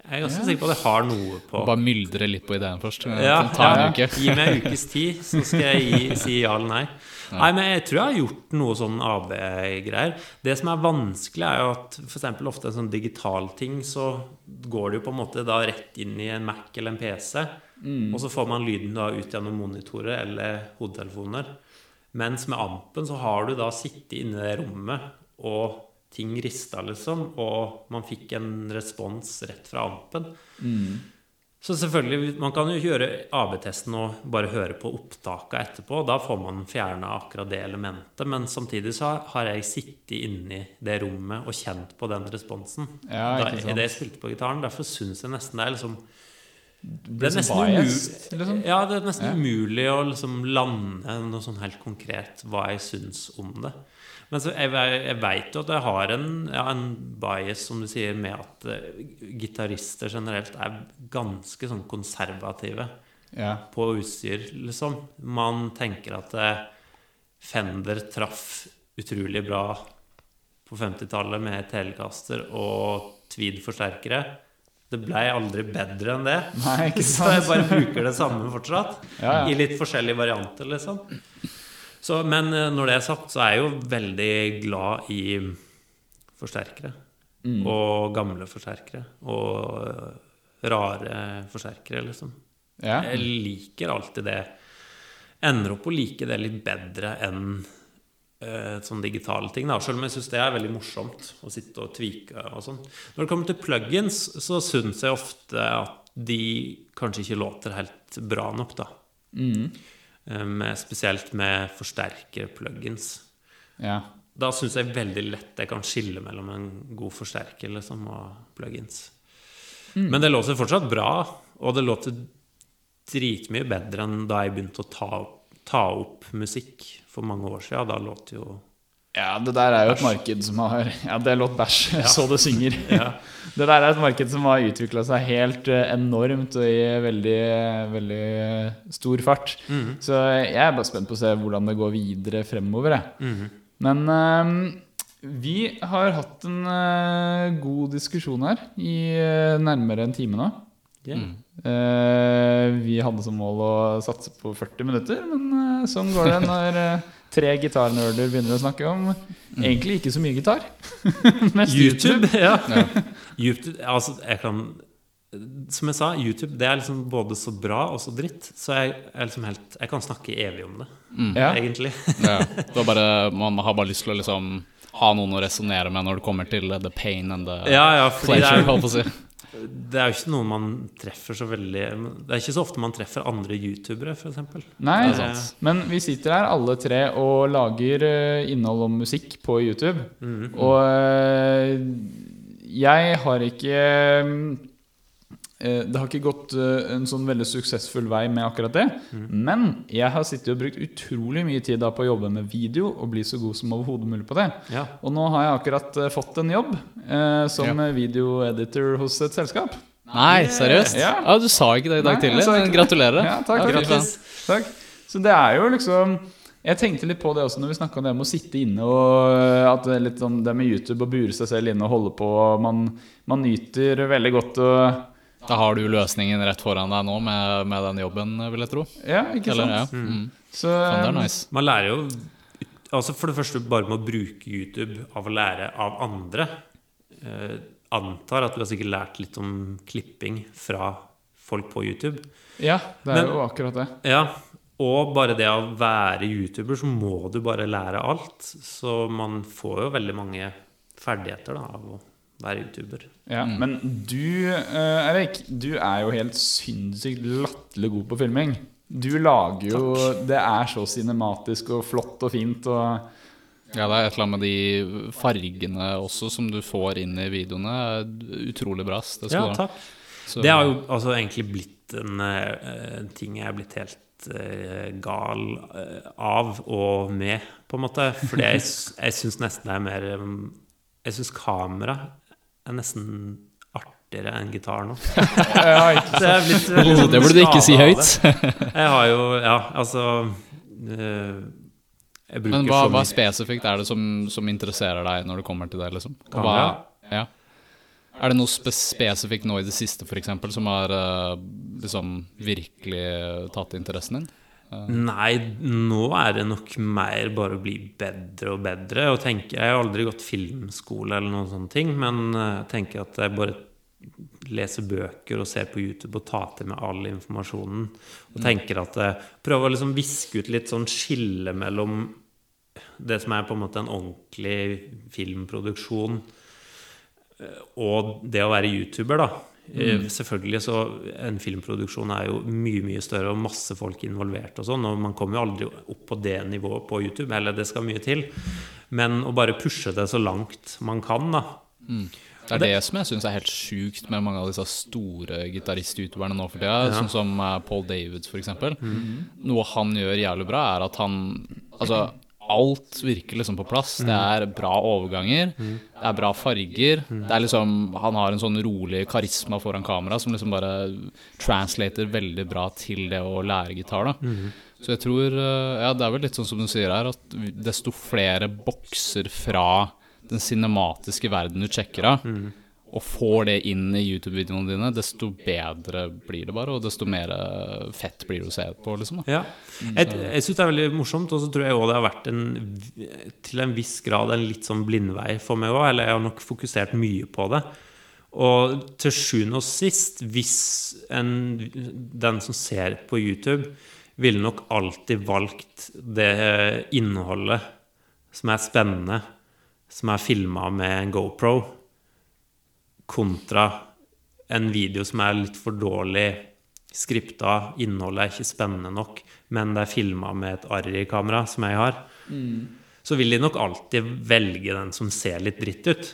Jeg er ganske Ja. sikker på at jeg har noe på Bare myldre litt på ideen først. ja, ja. Gi meg en ukes tid, så skal jeg gi, si ja eller nei. Nei, men Jeg tror jeg har gjort noe sånn AB-greier. Det som er vanskelig, er jo at f.eks. ofte en sånn digital ting, så går det jo på en måte da rett inn i en Mac eller en PC. Og så får man lyden da ut gjennom monitorer eller hodetelefoner. Mens med ampen så har du da sittet inne i det rommet, og ting rista, liksom, og man fikk en respons rett fra ampen. Så selvfølgelig, man kan jo gjøre AB-testen og bare høre på opptaket etterpå. Da får man fjerna akkurat det elementet. Men samtidig så har jeg sittet inni det rommet og kjent på den responsen. Ja, da, ikke sant. det jeg spilte på gitaren. Derfor syns jeg nesten det er liksom Det er nesten, biased, liksom. ja, det er nesten Ja. umulig å liksom lande noe sånn helt konkret hva jeg syns om det. Men så jeg, jeg veit jo at jeg har en, ja, en bias, som du sier, med at uh, gitarister generelt er ganske sånn konservative Ja. på utstyr, liksom. Man tenker at uh, Fender traff utrolig bra på 50-tallet med Telecaster og Tweed-forsterkere. Det blei aldri bedre enn det. Nei, ikke Så jeg bare bruker det samme fortsatt. Ja, ja. I litt forskjellige varianter, liksom. Så, men eh, når det er sagt, så er jeg jo veldig glad i forsterkere. Mm. Og gamle forsterkere. Og eh, rare forsterkere, liksom. Ja. Jeg liker alltid det. Ender opp å like det litt bedre enn uh, sånn digitale ting. Da. Selv om jeg syns det er veldig morsomt å sitte og tvike og sånn. Når det kommer til plugins, så syns jeg ofte at de kanskje ikke låter helt bra nok, da. Mm. Eh, Med, spesielt med forsterker-plugins. ja. Da syns jeg veldig lett jeg kan skille mellom en god forsterker liksom, og plugins. Men det låter fortsatt bra, og det låter dritmye bedre enn da jeg begynte å ta, ta opp musikk for mange år siden. Da låt jo ja, det der er jo et marked som har Ja, det låt bæsj, så det synger. Ja. Det der er et marked som har utvikla seg helt eh, enormt og i veldig, veldig stor fart. Mhm. Så jeg er bare spent på å se hvordan det går videre fremover. Jeg. -hmm. Men um, vi har hatt en uh, god diskusjon her i uh, nærmere en time nå. Ja. Uh, vi hadde som mål å satse på 40 minutter, men sånn går det når tre gitarnerder begynner å snakke om egentlig ikke så mye gitar. Mest YouTube, ja. Ja. YouTube, altså, jeg kan Som jeg sa, YouTube det er liksom både så bra og så dritt. Så jeg, liksom helt, jeg kan snakke evig om det, mm. egentlig. Ja. Det bare, man har bare lyst til å liksom ha noen å resonnere med når det kommer til the pain and the Ja, ja, fordi det pleasure, er, det er jo ikke noe man treffer så veldig Det er ikke så ofte man treffer andre youtubere, f.eks. Nei, Det sant. men vi sitter her alle tre og lager eh, innhold om musikk på YouTube. Mhm. Og eh, jeg har ikke eh, det har ikke gått eh, en sånn veldig suksessfull vei med akkurat det. Men jeg har sittet og brukt utrolig mye tid da på å jobbe med video og bli så god som overhodet mulig på det. Ja. Og nå har jeg akkurat eh, fått en jobb eh, som Ja. videoeditor hos et selskap. Nei, seriøst? Ja. Ja, Du sa ikke det i dag Nei, tidlig, men gratulerer. Ja, takk, fy takk. Takk. Så det er jo liksom Jeg tenkte litt på det også når vi snakka om det med å sitte inne og eh, at det er litt sånn det med YouTube og bure seg selv inne og holde på. Man, man nyter veldig godt å Da har du løsningen rett foran deg nå med, med den jobben, vil jeg tro. Ja, ikke Eller, ja. sant? Mm. Så sånn, det er eh, nice. Man lærer jo Altså For det første bare med å bruke YouTube av å lære av andre. Eh, antar at du har sikkert lært litt om klipping fra folk på YouTube. Ja, det er Men- jo akkurat det. Ja, og bare det å være YouTuber, så må du bare lære alt. Så man får jo veldig mange ferdigheter da, av å være YouTuber. Ja, Mm. Men du, eh, Erik, du er jo helt sinnssykt latterlig god på filming. Du lager jo Det er så cinematisk og flott og fint og Ja, det er et eller annet med de fargene også som du får inn i videoene. Utrolig bra. Det Ja, takk. Så- Det har jo altså egentlig blitt en, en ting jeg er blitt helt uh, gal av og med, på en måte. Fordi jeg, jeg syns nesten det er mer um, Jeg syns kamera er nesten artigere enn gitar nå. Det er blitt veldig Det burde du ikke si høyt. Jeg har jo Ja, altså eh, Jeg bruker Men hva, hva spesifikt er det som, som interesserer deg når det kommer til det? liksom? Hva, ja. Er det noe spe spesifikt nå i det siste for eksempel, som har eh, liksom virkelig tatt interessen din? Nei, nå er det nok mer bare å bli bedre og bedre. Og tenke, jeg har aldri gått filmskole eller noen sånne ting, men eh, jeg tenker at jeg bare leser bøker og ser på YouTube og tar til meg all informasjonen. Og tenker at jeg prøver å liksom viske ut litt sånn skille mellom det som er på en måte en ordentlig filmproduksjon, eh, og det å være YouTuber, da. Eh, Selvfølgelig så En filmproduksjon er jo mye mye større og masse folk involvert og sånn, og man kommer jo aldri opp på det nivået på YouTube, eller det skal mye til. Men å bare pushe det så langt man kan, da. Det er det som jeg syns er helt sjukt med mange av disse store gitarist-youtuberne nå for tida, sånn som eh, Paul Davids for eksempel. Noe han gjør jævlig bra, er at han Altså, alt virker liksom på plass. Det er bra overganger, det er bra farger. Det er liksom Han har en sånn rolig karisma foran kamera som liksom bare translater veldig bra til det å lære gitar, da. Så jeg tror eh, Ja, det er vel litt sånn som du sier her, at desto flere bokser fra den cinematiske verden du sjekker av, og får det inn i YouTube-videoene dine, desto bedre blir det bare, og desto mer eh, fett blir det å se på, liksom. Ja. Jeg, jeg syns det er veldig morsomt, og så tror jeg òg det har vært en, til en viss grad en litt sånn blindvei for meg òg, eller jeg har nok fokusert mye på det. Og til sjuende og sist, hvis en, den som ser på YouTube, ville nok alltid valgt det innholdet som er spennende, som er filma med en GoPro, kontra en video som er litt for dårlig skripta, innholdet er ikke spennende nok, men det er filma med et Arri-kamera, som jeg har, så vil de nok alltid velge den som ser litt dritt ut.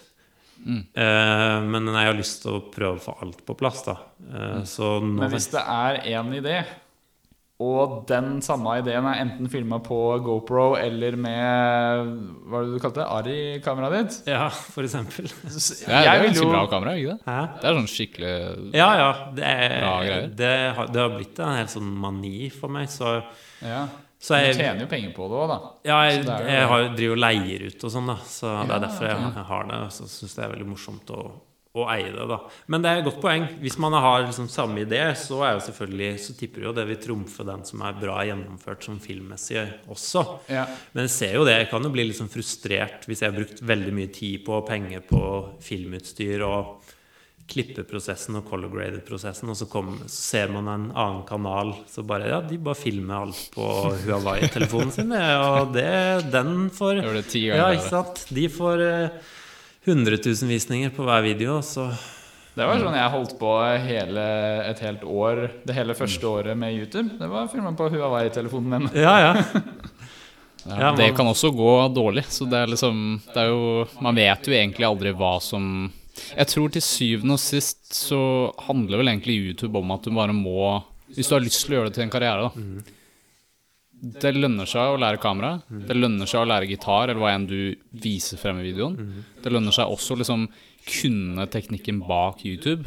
Eh, men jeg har lyst til å prøve å få alt på plass, da. Eh, så nå Men hvis det er én idé, og den samme ideen er enten filma på GoPro eller med Hva var det du kalte det? Ari-kameraet ditt? Ja, for eksempel. Så Det er, det jeg er ganske jo bra kamera, ikke det? Hæ? Det er sånn skikkelig Ja, ja. Det, Bra er, greier. det, har, det har blitt en helt sånn mani for meg, så, ja. så Du tjener jo penger på det òg, da. Ja, jeg, jo- jeg har, driver og leier ut og sånn, da. Så det er derfor jeg, jeg har det. Så syns jeg det er veldig morsomt å, å eie det, da. Men det er et godt poeng. Hvis man har liksom samme idé, så er jo selvfølgelig Så tipper jo det vil trumfe den som er bra gjennomført som filmmessig også. Ja. Men jeg ser jo det. Jeg kan jo bli sånn frustrert hvis jeg har brukt veldig mye tid på penger på filmutstyr og klippeprosessen og color graded-prosessen, og så, kom, så ser man en annen kanal så bare Ja, de bare filmer alt på Huawei-telefonen sin, og det, den får Ja, ikke sant? De får eh, 100 000 visninger på hver video, så Det var sånn jeg holdt på hele, et helt år Det hele første året med YouTube. Det var filma på Huawei-telefonen min. Ja, ja. Ja, Ja, det kan også gå dårlig. Så det er liksom det er jo, Man vet jo egentlig aldri hva som Jeg tror til syvende og sist så handler vel egentlig YouTube om at du bare må Hvis du har lyst til å gjøre det til en karriere, da. Det lønner seg å lære kamera. Det lønner seg å lære gitar, eller hva enn du viser frem i videoen. Det lønner seg også å liksom kunne teknikken bak YouTube.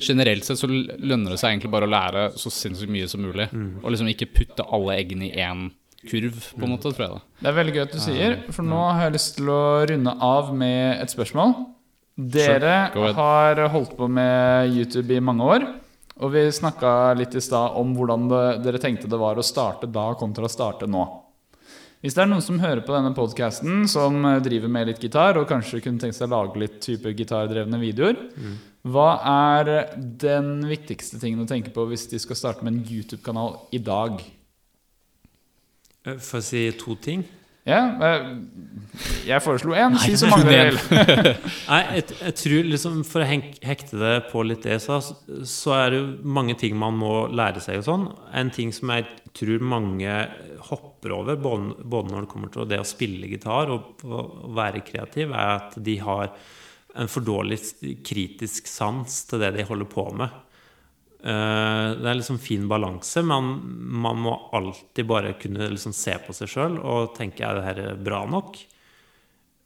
Generelt sett så lønner det seg egentlig bare å lære så sinnssykt mye som mulig. Og liksom ikke putte alle eggene i én kurv, på en måte, tror jeg. da Det er veldig gøy at du sier, for nå har jeg lyst til å runde av med et spørsmål. Dere Sure, har holdt på med YouTube i mange år. Og vi snakka litt i stad om hvordan det, dere tenkte det var å starte da kontra å starte nå. Hvis det er noen som hører på denne podkasten, som driver med litt gitar, og kanskje kunne tenkt seg å lage litt type gitardrevne videoer, hva er den viktigste tingen å tenke på hvis de skal starte med en YouTube-kanal i dag? Eh, For å si to ting. Ja, eh, jeg foreslo én. Si så mange dere vil. Nei, jeg, jeg tror liksom For å hekte det på litt det, så, så er det jo mange ting man må lære seg og sånn. En ting som jeg tror mange hopper over, både, både når det kommer til det å spille gitar og å være kreativ, er at de har en for dårlig kritisk sans til det de holder på med. Eh, Det er liksom fin balanse. men man må alltid bare kunne liksom se på seg sjøl og tenke er det her bra nok?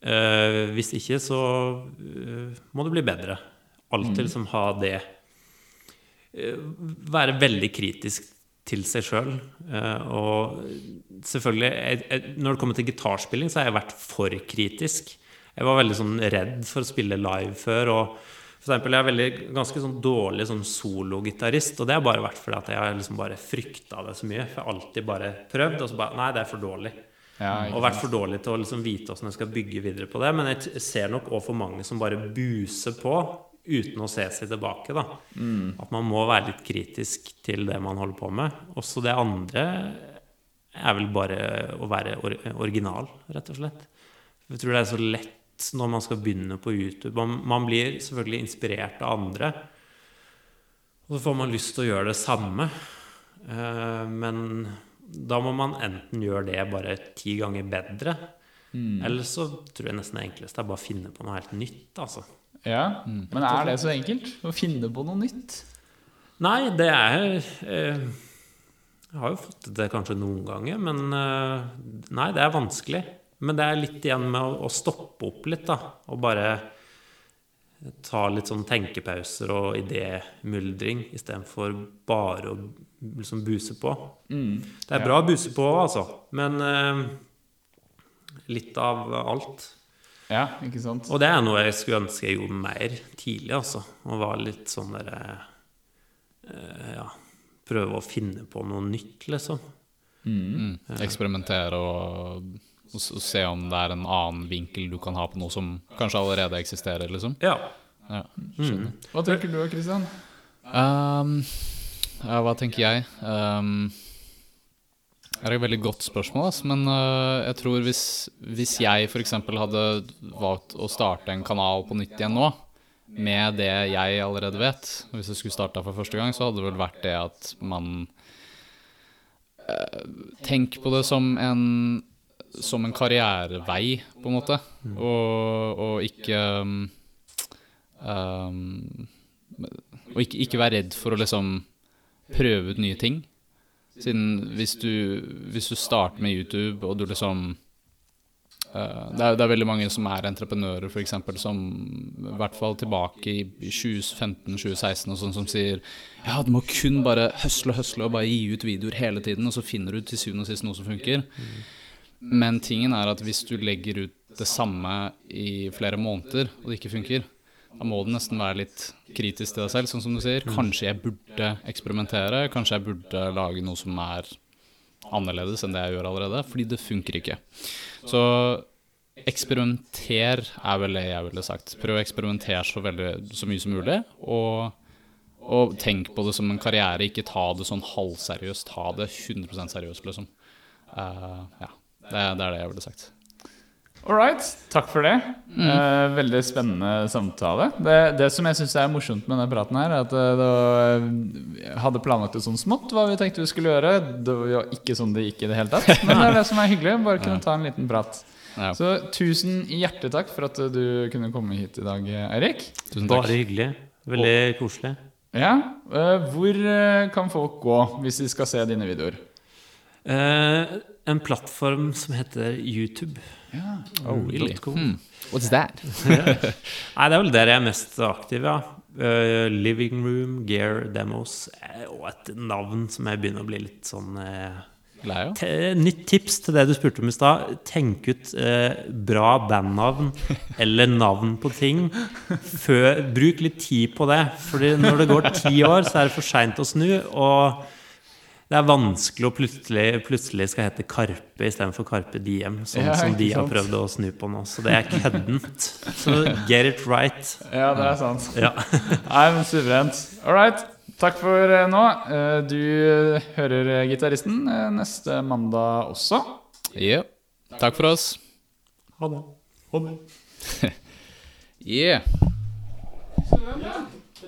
Eh, hvis ikke, så eh, må det bli bedre. Alltid liksom ha det Være veldig kritisk til seg sjøl. og selvfølgelig Når det kommer til gitarspilling, så har jeg vært for kritisk. Jeg var veldig sånn redd for å spille live før. og for eksempel, jeg er veldig, ganske sånn dårlig sånn sologitarist, og det har bare vært fordi at jeg har liksom bare frykta det så mye. For jeg har alltid bare prøvd, og så bare Nei, det er for dårlig. Ja, Og vært for dårlig til å liksom vite hvordan jeg skal bygge videre på det. Men jeg ser nok òg for mange som bare buser på uten å se seg tilbake. da. At man må være litt kritisk til det man holder på med. Også det andre er vel bare å være original, rett og slett. Jeg tror det er så lett når man skal begynne på YouTube. Man, man blir selvfølgelig inspirert av andre. Og så får man lyst til å gjøre det samme. Eh, men da må man enten gjøre det bare ti ganger bedre, eller så tror jeg nesten det enkleste er bare å finne på noe helt nytt. altså. Ja, Men er det så enkelt? Å finne på noe nytt? Nei, det er eh, Jeg har jo fått det til kanskje noen ganger, men eh, Nei, det er vanskelig. Men det er litt igjen med å, å stoppe opp litt, da. Og bare ta litt sånn tenkepauser og idémyldring istedenfor bare å liksom buse på. Det er bra å buse på, altså. Men eh, litt av alt. Ja, ikke sant? Og det er noe jeg skulle ønske jeg gjorde mer tidlig, altså. Å var litt sånn derre eh, Ja, prøve å finne på noe nytt, liksom. Mm. Eksperimentere og, og se om det er en annen vinkel du kan ha på noe som kanskje allerede eksisterer, liksom. Ja. Ja. Hva tenker du, Kristian? Um, ja, hva tenker jeg? Um, det er et veldig godt spørsmål, ass, men uh, jeg tror hvis, hvis jeg f.eks. hadde valgt å starte en kanal på nytt igjen nå, med det jeg allerede vet Hvis jeg skulle starta for første gang, så hadde det vel vært det at man uh, Tenk på det som en som en karrierevei, på en måte, og, og ikke um, um, og ikke, ikke være redd for å liksom prøve ut nye ting. Siden hvis du, hvis du starter med YouTube, og du liksom Uh, det, er, det er veldig mange som er entreprenører, f.eks., som i hvert fall tilbake i 2015-2016 og sånn, som sier ja, du må kun bare høsle og høsle og bare gi ut videoer hele tiden, og så finner du til syvende og sist noe som funker. Men tingen er at hvis du legger ut det samme i flere måneder, og det ikke funker, da må du nesten være litt kritisk til deg selv, sånn som du sier. Kanskje jeg burde eksperimentere, kanskje jeg burde lage noe som er annerledes enn det jeg gjør allerede, fordi det funker ikke. Så eksperimenter er vel det jeg ville sagt. Prøv å eksperimentere så, veldig, så mye som mulig, og, og tenk på det som en karriere, ikke ta det sånn halvseriøst, ta det 100% seriøst, liksom. Uh, ja, det, det er det jeg ville sagt. All right, takk for det. Eh, veldig spennende samtale. Det, det som jeg syns er morsomt med denne praten, her, er at vi det hadde planlagt det sånn smått hva vi tenkte vi skulle gjøre. Det var jo ikke sånn det gikk i det hele tatt. Men det er det som er hyggelig. Bare kunne ta en liten prat. Ja. Så tusen hjertelig takk for at du kunne komme hit i dag, Eirik. Bare hyggelig. Veldig koselig. Ja, eh, Hvor eh, kan folk gå hvis de skal se dine videoer? Eh, en plattform som heter YouTube. Oh, really? Hmm. What's that? Nei, det er vel der jeg er mest aktiv, ja. Uh, living Room, Gear Demos eh, og et navn som jeg begynner å bli litt sånn te- Nytt tips til det du spurte om i stad. Tenk ut uh, bra bandnavn eller navn på ting. Før, bruk litt tid på det. Fordi når det går ti år, så er det for seint å snu. Og det er vanskelig å plutselig, plutselig skal hete Karpe istedenfor Karpe Diem, sånn Ja, som de har sant? prøvd å snu på nå. Så det er køddent. Så get it right. Ja, det er sant. Ja. Nei, men Suverent. All right. Takk for eh, nå. Eh, Du hører eh, gitaristen neste mandag også. Yeah. Takk for oss. Ha det. Ha det. Yeah.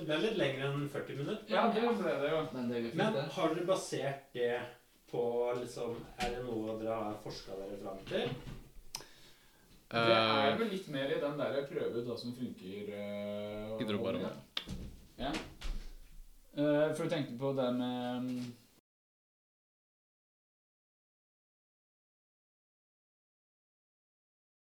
Det ble litt lenger enn 40 minutter. Ja, det ble det jo. Men har dere basert det på liksom Er det noe dere har forska dere fram til? Det er vel litt mer i den der prøve ut hva som funker. Uh? Ja. Uh, For du tenkte på det med mm,